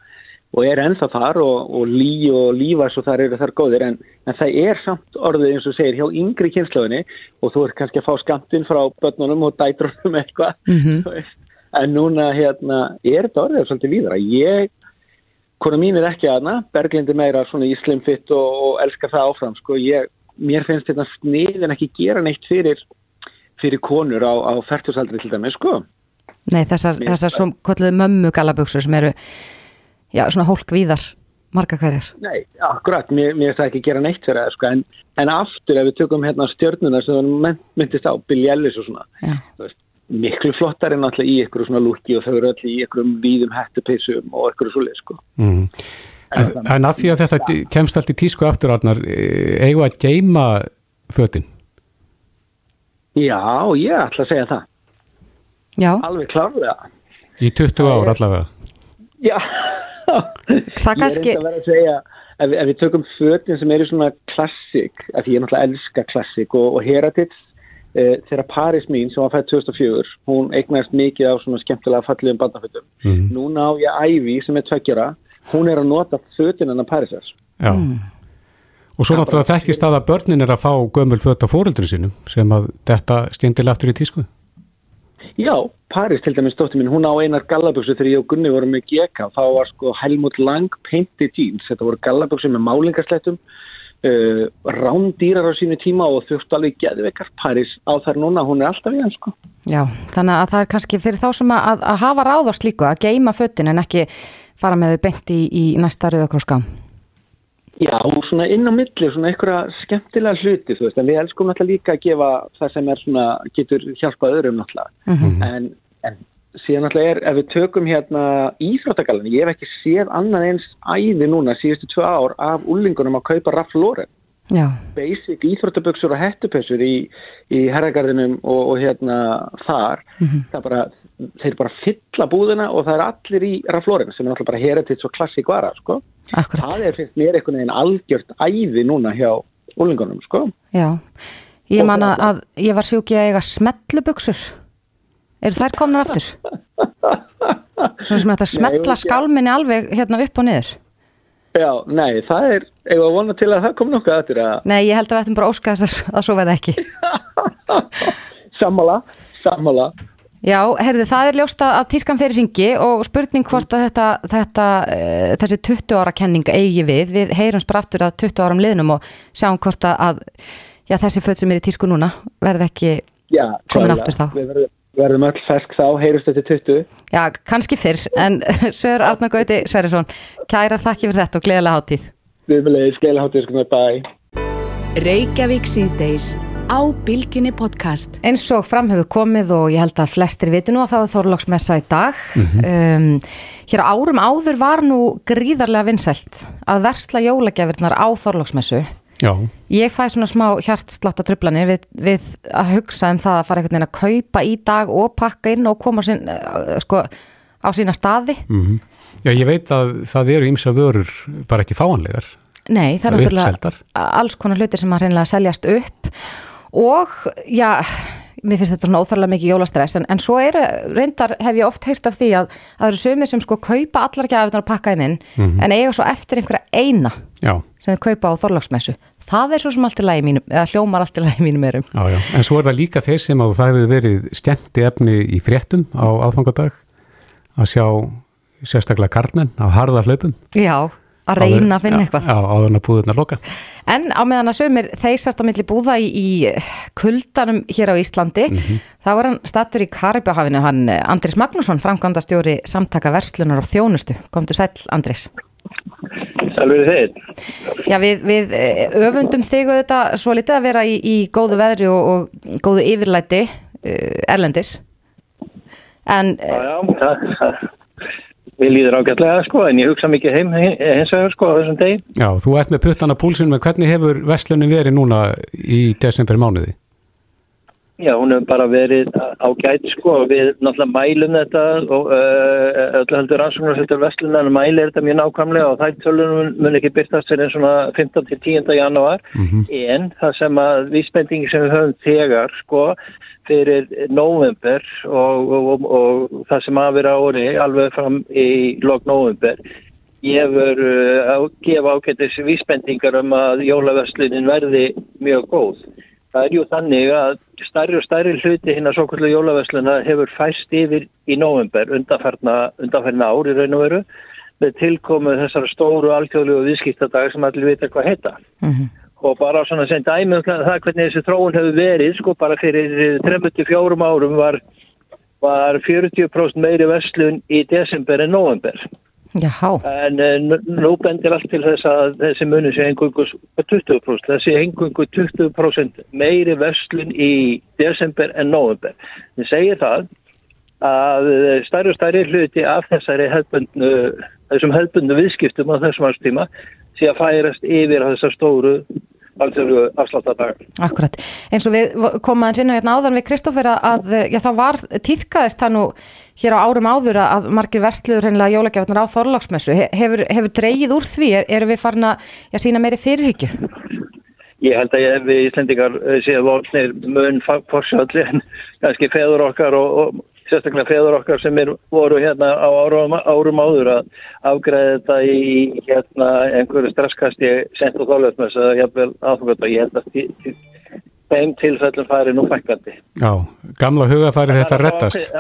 og er ennþá þar og, og lí og lífas og þar eru þar góðir, en, en það er samt orðið eins og segir hjá yngri kynnslöfinni og þú er kannski að fá skamtinn frá börnunum og dætrunum eitthvað, þú veist, en núna hérna er þetta orðið svolítið líðra. Ég Kona mín er ekki aðna, Berglind er meira svona í slimfitt og, og elskar það áfram, sko, ég, mér finnst þetta sniðin ekki gera neitt fyrir, fyrir konur á, á færtusaldri til dæmi, sko. Nei, þessar, Mér- þessar svo kolluðu mömmu gallabuxur sem eru já, svona hólkvíðar margar hverjar. Nei, akkurat, mér, finnst það ekki gera neitt fyrir það, sko, en, en aftur ef við tökum hérna stjörnuna sem mynd, myndist á, Billie Ellis og svona, Já. þú veist, miklu flottar en alltaf í ykkur svona lúki og þau eru öll í ykkurum víðum hættupissum og ykkur svoleið, sko. Mm. En, en að því að þetta kemst allt í tísku afturarnar, eigum við að geima fötin? Já, ég ætla að segja það, Já, alveg klárlega. Í 20 ár allavega. Já, Það kannski- Ég er eitthvað að vera að segja, ef, ef við tökum fötin sem eru svona klassik, af því ég náttúrulega elska klassik og, og Heritage, e, þegar Paris mín sem var fætt 2004, hún eignast mikið á svona skemmtilega fallegum bandafötum. Mhm. Núna á ég Ævi sem er tveggjara, hún er að nota fötin hennar Parisars. Já. Og svo náttúrulega þekkist það að börnin er að fá gömul föt á fóreldri sínum sem að þetta stindilega aftur í tísku. Já, Paris til dæmis stóttir mín, hún á einar gallaböksu þegar ég og Gunni vorum með GK, þá var sko Helmut Lang painted jeans, þetta voru gallaböksu með málingarslettum, uh, rándýrar á sínu tíma og þjótt alveg geðveikar Paris á þær núna, hún er alltaf í hann sko. já, þannig að það er kannski fyrir þá sem að, að hafa ráð á slíku að geima fötin en ekki fara með þau beint í, í næsta rauðakróskam. Já, svona inn á milli, svona einhverja skemmtilega hluti, þú veist, en við elskum náttúrulega líka að gefa það sem er svona, getur hjálpað öðrum náttúrulega, en, en síðan náttúrulega er, ef við tökum hérna íþróttagallan, ég hef ekki séð annað eins æði núna síðustu tvö ár af úlingunum að kaupa Já, basic íþróttaböksur og hettupessur í, í herragarðinum og, og hérna þar, það bara, þeir bara fylla búðina og það er allir í Ralph Lauren sem er náttúrulega bara heritage og klassík vara, sko. akkurat. Það er finnst mér einhvern veginn algjört æði núna hjá úlingunum, sko. Já, ég Og man að, ég var sjúki að eiga smetlubuxur. Eru þær komnar aftur? Svona sem þetta smetla skálminni alveg hérna upp og niður. Já, nei, það er, að vona til að það kom nokkuð eftir að Nei, ég held að við ættum bara að óska þess að, að svo verði ekki. sammála, sammála. Já, herði, það er ljóst að tískan fyrir ringi og spurning hvort að þetta, þetta uh, þessi 20 ára kenning eigi við. Við heyrums bara aftur að 20 áram liðnum og sjáum hvort að, já, þessi föt sem er í tísku núna verði ekki, Já, Komin aftur þá. Við verðum, verðum öll fersk þá, heyrust þetta 20. já, kannski fyrr, en Sver Arnar Gauti Sverrisson, kærar þakki fyrir þetta og gleðilega hátíð. Við viljum skilja hátíð, sko með bæ. Reykjavík síðdeis á Bilginni podcast. Eins og fram hefur komið og ég held að flestir vitu nú að það var Þorlóksmessa í dag. um, hér á árum áður var nú gríðarlega vinsælt að versla jólagjafirnar á Þorlóksmessu. Já. Ég fæ svona smá hjartslátt að trublanir við, við að hugsa um það að fara einhvern veginn að kaupa í dag og pakka inn og koma sín, uh, sko, á sína staði. Já, ég veit að það eru ýmsa vörur bara ekki fáanlegar. Nei, það er eru alls konar hlutir sem að reynilega seljast upp og já, mér finnst þetta svona óþarlega mikið jólastress en, en svo er, reyndar hef ég oft heyrt af því að að það eru sumir sem sko kaupa allar gjafirnar að pakka inn inn en eiga svo eftir einhverja eina Já. sem þau kaupa á Þorlagsmessu það er svo sem allt í lagi mínum, eða hljómar allt í lagi mínum erum. Já, já, en svo er það líka þeir sem að það hefur verið skemmti efni í fréttum á aðfangadag að sjá sérstaklega karnen á harða hlaupum. Já, að reyna að finna eitthvað. Já, áðurna búðurna loka. En á meðan að sömur þeisast á milli búða í, í kuldanum hér á Íslandi, mm -hmm. þá var hann statur í Karibjáhafinu, hann Andris Magnússon, framkvæmdastjóri samtaka verslunar og þjónustu. Komdu sæl, Andris. Sælverið þeir. Já, við, við öfundum þig og þetta svo litið að vera í, í góðu veðri og, og góðu yfirlæti uh, erlendis. En, já, já, það, við líður ágætlega sko, en ég hugsa mikið heim hins vegar sko á þessum degi. Já, þú ert með puttana púlsinn, með hvernig hefur veslunin verið núna í desember mánuði? Já, hún hefur bara verið á gæt sko og við náttúrulega mælum þetta og öllu heldur rannsóknar heldur vestlunar mælir þetta mjög nákvæmlega og það tölunum mun ekki byrtast fyrir svona 15 til 10. janúar mm -hmm. en það sem að vísbendingi sem við höfum þegar sko fyrir november og, og, og, og það sem að vera ári alveg fram í lok november ég hefur uh, að gefa ákveðis vísbendingar um að jólavestlunin verði mjög góð Það er jú þannig að stærri og stærri hluti hinn að svo kvöldu jólavesluna hefur fæst yfir í november undanferna ári raun og veru með tilkomu þessar stóru alþjóðlu viðskiptadag sem allir vita hvað heita. Mm -hmm. Og bara svona sem dæmi um það hvernig þessi þróun hefur verið, sko bara fyrir 34 árum var, var 40% meiri veslun í desember en november. Jáhá. En uh, nú bendir allt til þess að þessi muni sé engungu 20%, þessi engungu 20% meiri verslun í desember en november. Það segir það að stærri og stærri hluti af þessari hefbundu, þessum hefbundu viðskiptum á þessum árstíma sé að færast yfir á þessar stóru alþjóðu afsláttardag. Akkurat. Eins og við inn á hérna áðan við Kristófur að já, þá var týðkaðist það nú hér á árum áður að margir versluður hennilega jólagjafnar á Þorláksmessu. Hefur, hefur dreyið úr því? Er, erum við farin að já, sína meiri fyrirhyggju? Ég held að ég, við Íslendingar séum volnir mun fórsjalli en kannski feður okkar og, og sérstaklega feður okkar sem er voru hérna á árum, árum áður að afgræða þetta í hérna einhverju stresskasti sent og þálega að ég held að þeim tilfellum færi nú fækandi. Já, gamla hugafæri þetta rettast.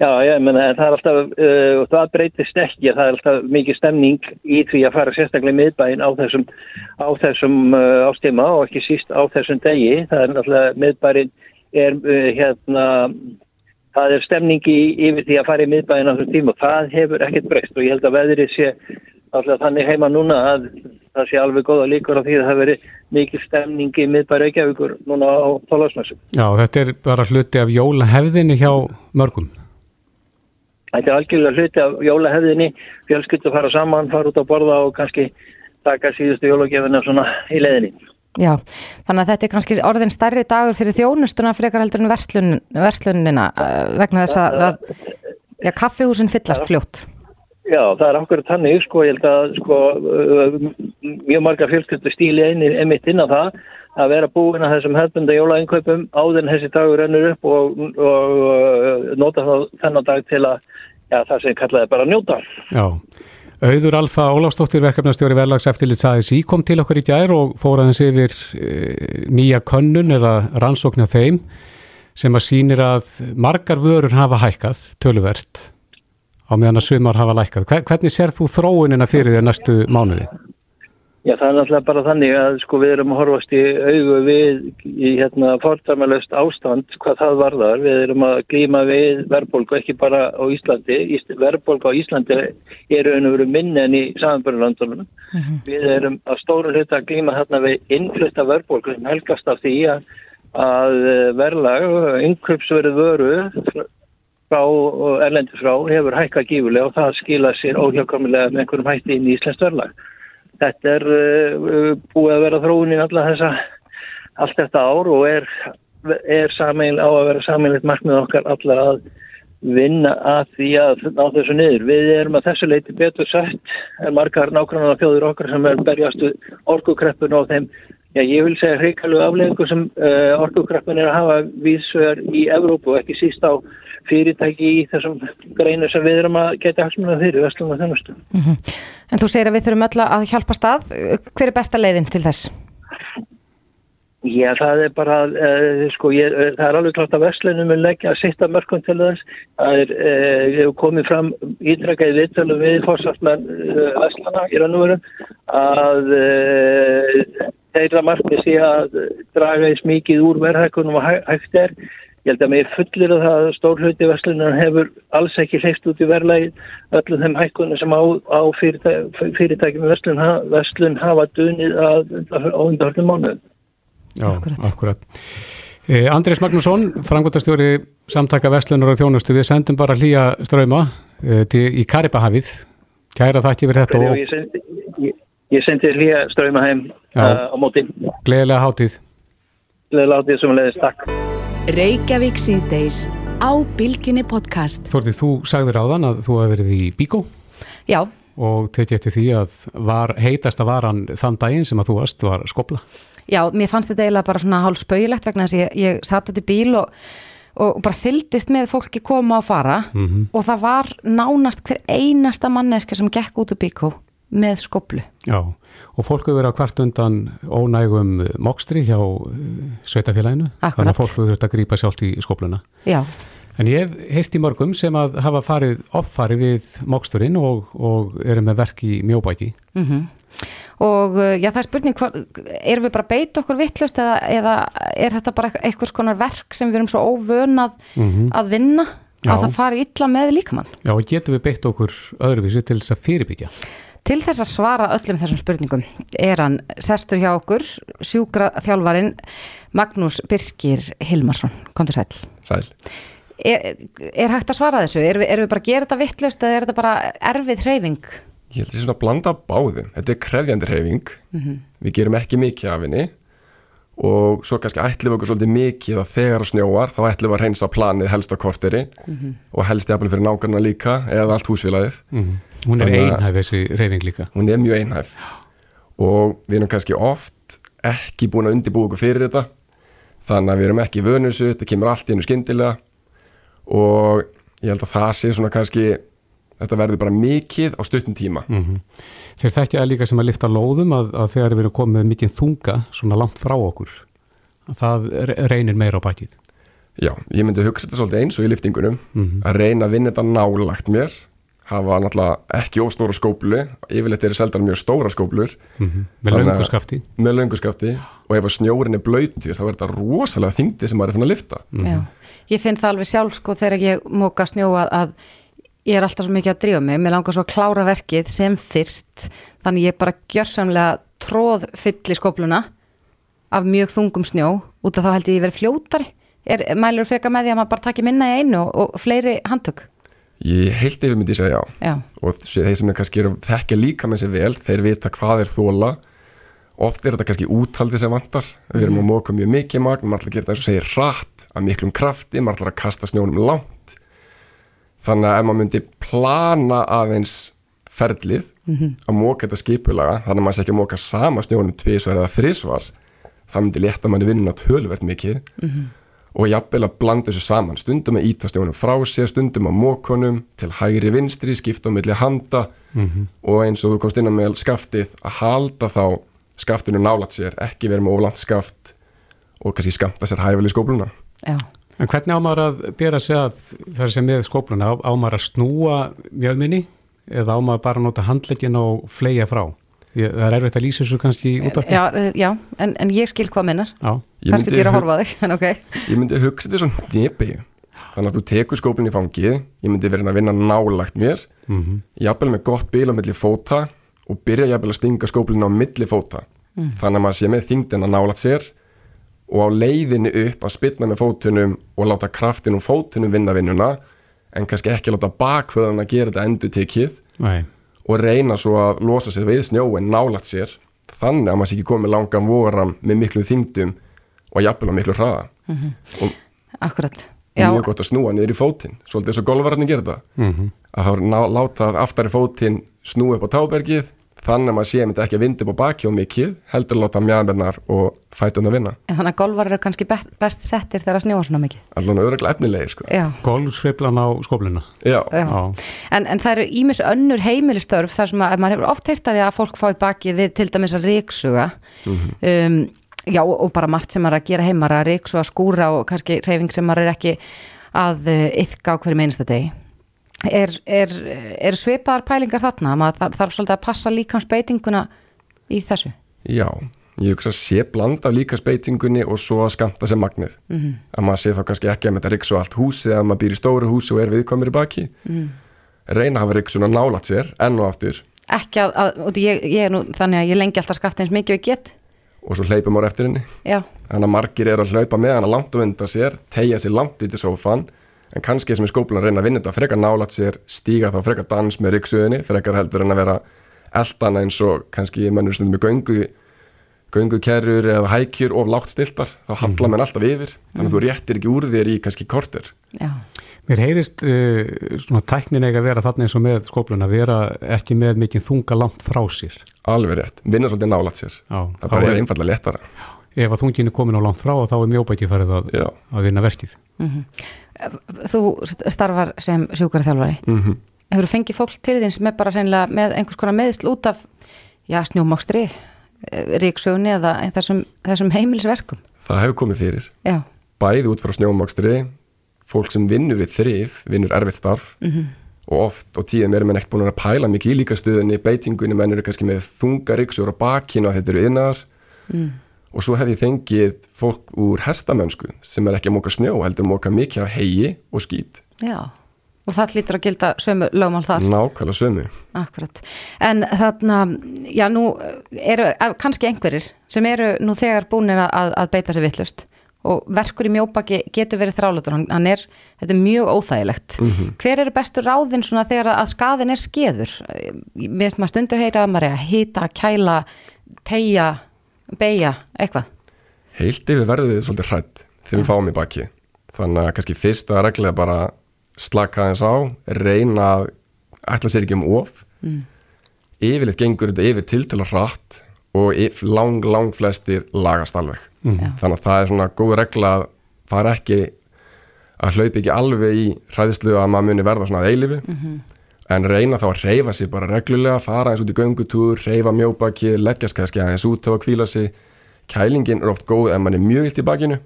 Já, ég menna það er alltaf, uh, það breytist ekki, það er alltaf mikið stemning í því að fara sérstaklega miðbæinn á þessum, á þessum uh, ástíma og ekki síst á þessum degi, það er alltaf miðbæinn er uh, hérna það er stemningi yfir því að fara í miðbæðin á þessum tíma og það hefur ekkert breyst og ég held að veðrið sé alltaf þannig heima núna að það sé alveg góða líkur á því að það veri mikil stemningi miðbæri Reykjavíkur núna á tólasmessum. Já, þetta er bara hluti af jólahefðinni hjá mörgum. Þetta er algjörlega hluti af jólahefðinni, fjölskyldu fara saman, fara út á borða og kannski taka síðustu jólagefina svona í leðinni. Já, þannig að þetta er kannski orðin stærri dagur fyrir þjónustuna frekar heldur en verslun, verslunina uh, vegna þess að, að ja, kaffihúsin fyllast fljótt. Já, það er okkur tannig, sko, ég held að sko, uh, mjög marga fjölskyldu stíli einni emitt inn á það að vera búin að þessum hefðbunda jólainkaupum áður en þessi dagur rennur upp og, og, uh, nota þá þennan dag til að ja, það sem kallaði bara njóta. Já. Auður Alfa Óláfsdóttir verkefnastjóri verðlags eftirlits ASI kom til okkur í djær og fór aðeins yfir e, nýja könnun eða rannsókn af þeim sem að sínir að margar vörur hafa hækkað töluvert á meðan að sumar hafa lækkað. Hvernig sér þú þróunina fyrir þér næstu mánuði? Já, það er náttúrulega bara þannig að sko við erum að horfast í augu við í hérna fórtarmalöst ástand hvað það varðar. Við erum að glíma við verðbólku ekki bara á Íslandi. Verðbólku á Íslandi eru ennum verið minni enn í samanbörðurlandunum. Uh -huh. Við erum að stóru hluta að glíma hérna við innflutta verðbólku sem helgast af því að, að verðlag, innköpsverið vöru frá erlendis frá hefur hækkað gífulega og það skila sér óhjákvæmulega með einhverjum hætti inn í Íslands verðlag þetta er uh, búið að vera þróunin alltaf þetta ár og er, er sameil, á að vera sameinleitt markmið okkar allar að vinna að því að ná þessu niður. Við erum að þessu leiti betur sett en margar nákvæmlega fjóður okkar sem er berjastu orkukreppun á þeim Já, ég vil segja hreikallu afleggingu sem uh, orkukreppun er að hafa vísvegar í Evrópu og ekki síst á fyrirtæki í þessum greinu sem við erum að geta halsmunna fyrir vestlum og þennustu. Mm -hmm. En þú segir að við þurfum öll að hjálpa stað. Hver er besta leiðin til þess? Já, það er bara, uh, sko, ég, uh, það er alveg klart að Vestlunum er leggja að sitta mörgum til þess. Það er, uh, við hefum komið fram ídrakaði viðtölu við fórsvarsmenn Vestlana í rann og verum að þeirra markmið sé að draga eins mikið úr verðhækunum og hægt er. Ég held að mér fullir að það stór hluti Vestlunar hefur alls ekki hleyft út í verðlægin öllum þeim hækunum sem á, á fyrirtækjum fyrirtæki Vestlun, Vestlun hafa dunið að, á undarhaldum mánuðum. Já, akkurat. akkurat. Eh, Andrés Magnússon, frangvöldastjóri samtaka Vestlunar og þjónustu, við sendum bara hlýja ströyma eh, í Karibahafið. Kæra þakki fyrir þetta. Og... Ég sendi, ég, ég sendi hlýja ströyma heim uh, á móti. Gleðilega hátíð. Gleðilega hátíð sem leðist. Takk. Reykjavík síðdeis á Bilginni podcast. Þortið, þú sagður á þann að þú hefði verið í Bíkó. Já. Og tekið eftir því að var, heitasta varan þann daginn sem að þú varst var skopla. Já, mér fannst þetta eiginlega bara svona hálf spauilegt vegna þess að ég, ég satt út í bíl og, og bara fyldist með fólki koma og fara mm -hmm. og það var nánast hver einasta manneski sem gekk út úr bíkó með skoblu. Já, og fólk hefur verið að hvert undan ónægum mokstri hjá eh, sveitafélaginu, þannig að fólk hefur verið að grípa sjálft í skobluna. Já. En ég hef heist í mörgum sem að hafa farið offari við moksturinn og, og eru með verk í mjóbæki. Mm og uh, já það er spurning, erum við bara beit okkur vittlust eða, eða er þetta bara einhvers konar verk sem við erum svo óvönað mm -hmm. að vinna já. að það fari illa með líkamann? Já og getum við beitt okkur öðruvísi til þess að fyrirbyggja? Til þess að svara öllum þessum spurningum er hann sestur hjá okkur, sjúkra þjálfarin Magnús Birkir Hilmarsson, kontur sæl. Sæl. Er, er hægt að svara þessu? Er, erum við bara að gera þetta vittlust eða er þetta bara erfið hreyfing? Ég held að það er svona að blanda báðu. Þetta er krefjandi reyfing, mm -hmm. við gerum ekki mikið af henni og svo kannski ætlum við okkur svolítið mikið að þegar snjóar þá ætlum við að reynsa planið helst á korteri mm -hmm. og helst jafnvel fyrir nákvæmna líka eða allt húsfélagið. Mm -hmm. Hún er einhæf þessi reyfing líka. Hún er mjög einhæf og við erum kannski oft ekki búin að undibúa okkur fyrir þetta þannig að við erum ekki vönusu, þetta kemur allt í hennu skindilega og ég held að það sé svona kannski þetta verður bara mikið á stuttum tíma mm -hmm. Þeir þekkja líka sem að lifta lóðum að, að þegar við erum komið mikið þunga svona langt frá okkur það reynir meira á bækið Já, ég myndi hugsa þetta svolítið eins og í liftingunum mm -hmm. að reyna að vinna þetta nálagt mér hafa náttúrulega ekki óstóra skóplu yfirleitt er það seldan mjög stóra skóplur. Mm -hmm. með launguskafti með launguskafti og ef snjórin er blöytur þá er þetta rosalega þingdi sem maður er fann að lifta Já, ég finn það alveg sjálf sko þegar ég móka snjóa að ég er alltaf svo mikið að drífa mig, mér langar svo að klára verkið sem fyrst, þannig ég bara gjörsamlega tróð fyll í skopluna af mjög þungum snjó. Út af þá held ég að ég verið fljótari. Er mælur freka með því að maður bara takir minna í einu og, og fleiri handtök? Ég heilt yfir myndi að segja já, já. og þeir sem er kannski þekkja líka með sér vel, þeir vita hvað er þóla oft er þetta kannski úthaldið sem vantar, við erum mm. að móka mjög mikið magn, maður ætla að gera þetta eins og segja rætt að miklum krafti, maður ætla að kasta snjónum langt þannig að ef maður myndi plana aðeins ferlið mm -hmm. að móka þetta skipulaga þannig að maður sé ekki að móka sama snjónum tvísvar eða þrísvar það myndi leta manni vinnuna tölvert mikið mm -hmm. og jafnvel að blanda þessu saman stundum að íta snjónum frá sér stundum að mókonum til hægri vinstri skipta um milli handa mm -hmm. og eins og þú komst inn á með skaftið að halda þá skaftinu nálat sér ekki verið með oflant skaft og kannski skamta sér hæfæli skópluna Já En hvernig ámar að bera sig að það sem með skópluna, ámar að snúa mjöðminni eða ámar bara að nota handlegin og flega frá? Ég, það er erfitt að lýsa þessu kannski út af Já, já en, en ég skil hvað minnar kannski dýra að horfa þig, en ok. Ég myndi hugsa þetta svona nepi þannig að þú tekur skóplun í fangið ég myndi verið að vinna nálagt mér. Mm -hmm. jafnvel með gott bíl á milli fóta og byrja jafnvel að stinga skóplun á milli fóta. Mm. þannig að maður sé með þingdina nálagt sér og á leiðinu upp að spilna með fótunum og láta kraftin og fótunum vinna vinnuna en kannski ekki láta bakföðan að gera þetta endur tekið Nei. og reyna svo að losa sér við snjóin nálagt sér þannig að maður sé ekki komið langan voram með miklu þingdum og jafnvel á miklu hraða mm -hmm. og Akkurat Já. mjög gott að snúa niður í fótinn svolítið eins og golvararni gera það mm -hmm. að þá láta aftari fótinn snú upp á tábergið þannig að maður sé að þetta ekki að vinda upp á baki og mikið heldur að láta mjöðmennar og fætum að vinna. En þannig að golvar eru kannski best, best settir þegar að snjóa svona mikið. Alltaf öðruglega efnilegir sko. Golfsveiflan á. Já. En, en það eru ímis önnur heimilistörf þar sem að maður hefur oft heist að því að fólk fái bakið við til dæmis að ríksuga mm -hmm. um, Já og bara margt sem maður er að gera heimar að ríks og að skúra og kannski reyfing sem maður er ekki að yfka á hverju meinsta degi er, er, er svipaðar pælingar þarna? Maður þarf svolítið að passa líkansbeitinguna í þessu? Já, ég hugsa að sé blanda af líkansbeitingunni og svo að skamta sem magnið. Mm -hmm. að maður sé þá kannski ekki að þetta ríks og allt húsi eða maður býr í stóru húsi og er viðkomir í baki. Mm. reyna að hafa ríksun að nálat sér enn og aftur. Ekki að, að ég, ég er nú þannig að ég lengi alltaf skafta eins mikið og get. Og svo hleypum ára eftir henni. Já. þannig að margir er að hlaupa með hann að langt og undan sér tegja sér langt í sófan en kannski sem er skóplan að reyna að vinna þetta frekar nálat sér, stíga þá frekar dans með ryggsuðinni, frekar heldur en að vera eldana eins og kannski mennur stundum með göngu göngukerrur eða hækjur of lágt stiltar. Þá handla mhm. menn alltaf yfir þannig að þú réttir ekki úr þér í kannski korter. Já. Mér heyrist uh, svona tæknin eiga að vera þarna eins og með skóplun að vera ekki með mikið þunga langt frá sér. Alveg rétt, vinna svolítið nálat sér. Já, það bara er einfallega léttara. Ef að þungin er komin á langt frá þá er mjópa ekki farið að, að vinna verkið. Mm -hmm. Þú starfar sem sjúkarþjálfari mm -hmm. Hefur þú fengið fólk til þín sem er bara með einhvers konar meðsl út af snjómokstri ríksögunni eða þessum, þessum heimilisverkum? Það hefur komið fyrir. Já. Bæði út frá snjómakstri, fólk sem vinnur við þrif, vinnur erfitt starf mm -hmm. og oft og tíðum erum við neitt búin að pæla mikið í líkastöðunni, beitingunni, menn eru kannski með þunga bakinu og þetta eru innar mm. Og svo hef ég fengið fólk úr hestamönsku sem er ekki að móka snjó, heldur að móka mikið á hegi og skýt. Já. Og það lítur að gilda sömu lögmál þar? Nákvæmlega sömu. Akkurat. En þarna, já nú eru kannski einhverjir sem eru nú þegar búinir að, að beita sér vittlust og verkur í mjóbaki getur verið þrálutur, hann, er, þetta er mjög óþægilegt. Mm -hmm. Hver eru bestur ráðin svona þegar að skadin er skeður? Mér finnst maður stundu að heyra að maður er að hýta, kæla, tegja, beigja, eitthvað? Heilt yfir verður við svolítið hrætt þegar ja. við fáum í baki. Þannig að kannski fyrsta reglega bara slaka þess á, reyna að ætla sér ekki um of mm. yfirleitt gengur þetta yfir til til að hratt og lang, lang flestir lagast alveg mm. þannig að það er svona góð regla að fara ekki að hlaupa ekki alveg í hræðislu að maður muni verða svona að eilifu mm -hmm. En reyna þá að reyfa sér bara reglulega fara eins út í göngutúr, reyfa mjóbakið leggjast kannski aðeins út á að kvíla sig kælingin er oft góð ef mann er mjög illt í bakinu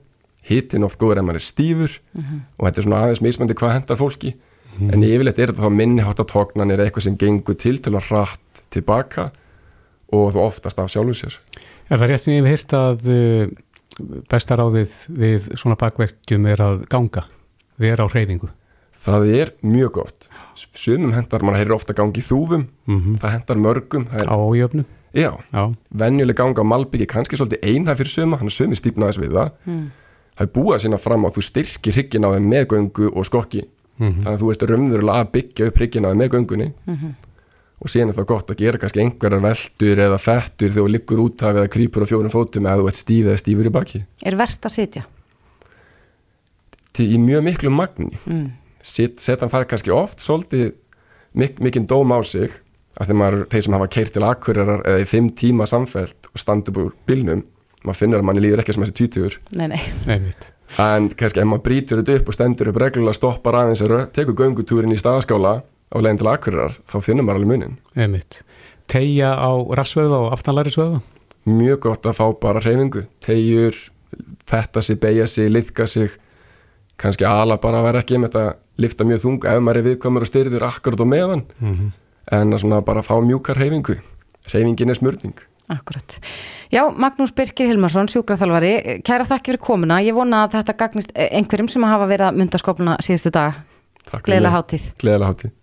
hittin oft góður en maður er stífur mm -hmm. og þetta er svona aðeins mismöndi hvað hendar fólki mm -hmm. en yfirleitt er þetta þá minniháttatóknanir eitthvað sem gengur til til að rætt tilbaka og þú oftast af sjálfu sér Er það rétt sem ég hef hýrt að uh, besta ráðið við svona bakverkjum er að ganga vera á hreyfingu? Það er mjög gott sumum hendar, mann heyrir ofta gangi þúfum mm -hmm. það hendar mörgum það er, Á jöfnu? Já, Já. venjuleg ganga á Malbyggi kannski svolítið einhæð fyrir suma, hann er sumi stýpnaðis við það mm það er búið að sína fram á að þú styrkir hryggin á þeim með göngu og skokki mm -hmm. þannig að þú ert raunverulega að byggja upp hryggin á þeim með göngunni mm -hmm. og síðan er það gott að gera kannski einhverjar veldur eða fettur þegar þú liggur út af eða krýpur á fjórum fótum eða þú ert stíf eða stífur í baki Er verst að sitja? Til, í mjög miklu magni mm. Setan fær kannski oft svolítið mik mikinn dóm á sig að þeir, þeir sem hafa keirt til akkurærar eða í fimm tíma samfelt og standu búr bilnum maður finnur að manni líður ekki sem þessi tvítugur. Nei, nei, nei En kannski ef maður brítur þetta upp og stendur upp reglulega stoppar aðeins og tekur göngutúrin í staðskála á leginn til akkurirar, þá finnur maður alveg munin. Tegja á rassvöða og aftanlæri svöða? Mjög gott að fá bara hreyfingu. Tegjur, fetta sig, beigja sig, liðka sig kannski ala bara að vera ekki með þetta lifta mjög þung ef maður er viðkomur og styrður akkurat og meðan mm -hmm. en að svona bara fá mjúkar hreyfingu hreyfingin er smörning Akkurat. Já, Magnús Birkir Hilmarsson, sjúkraþalvari, kæra þakki fyrir komuna. Ég vona að þetta gagnist einhverjum sem hafa verið að mynda skópluna síðustu dag. Takk. Gleðilega hátíð. Gleðilega hátíð.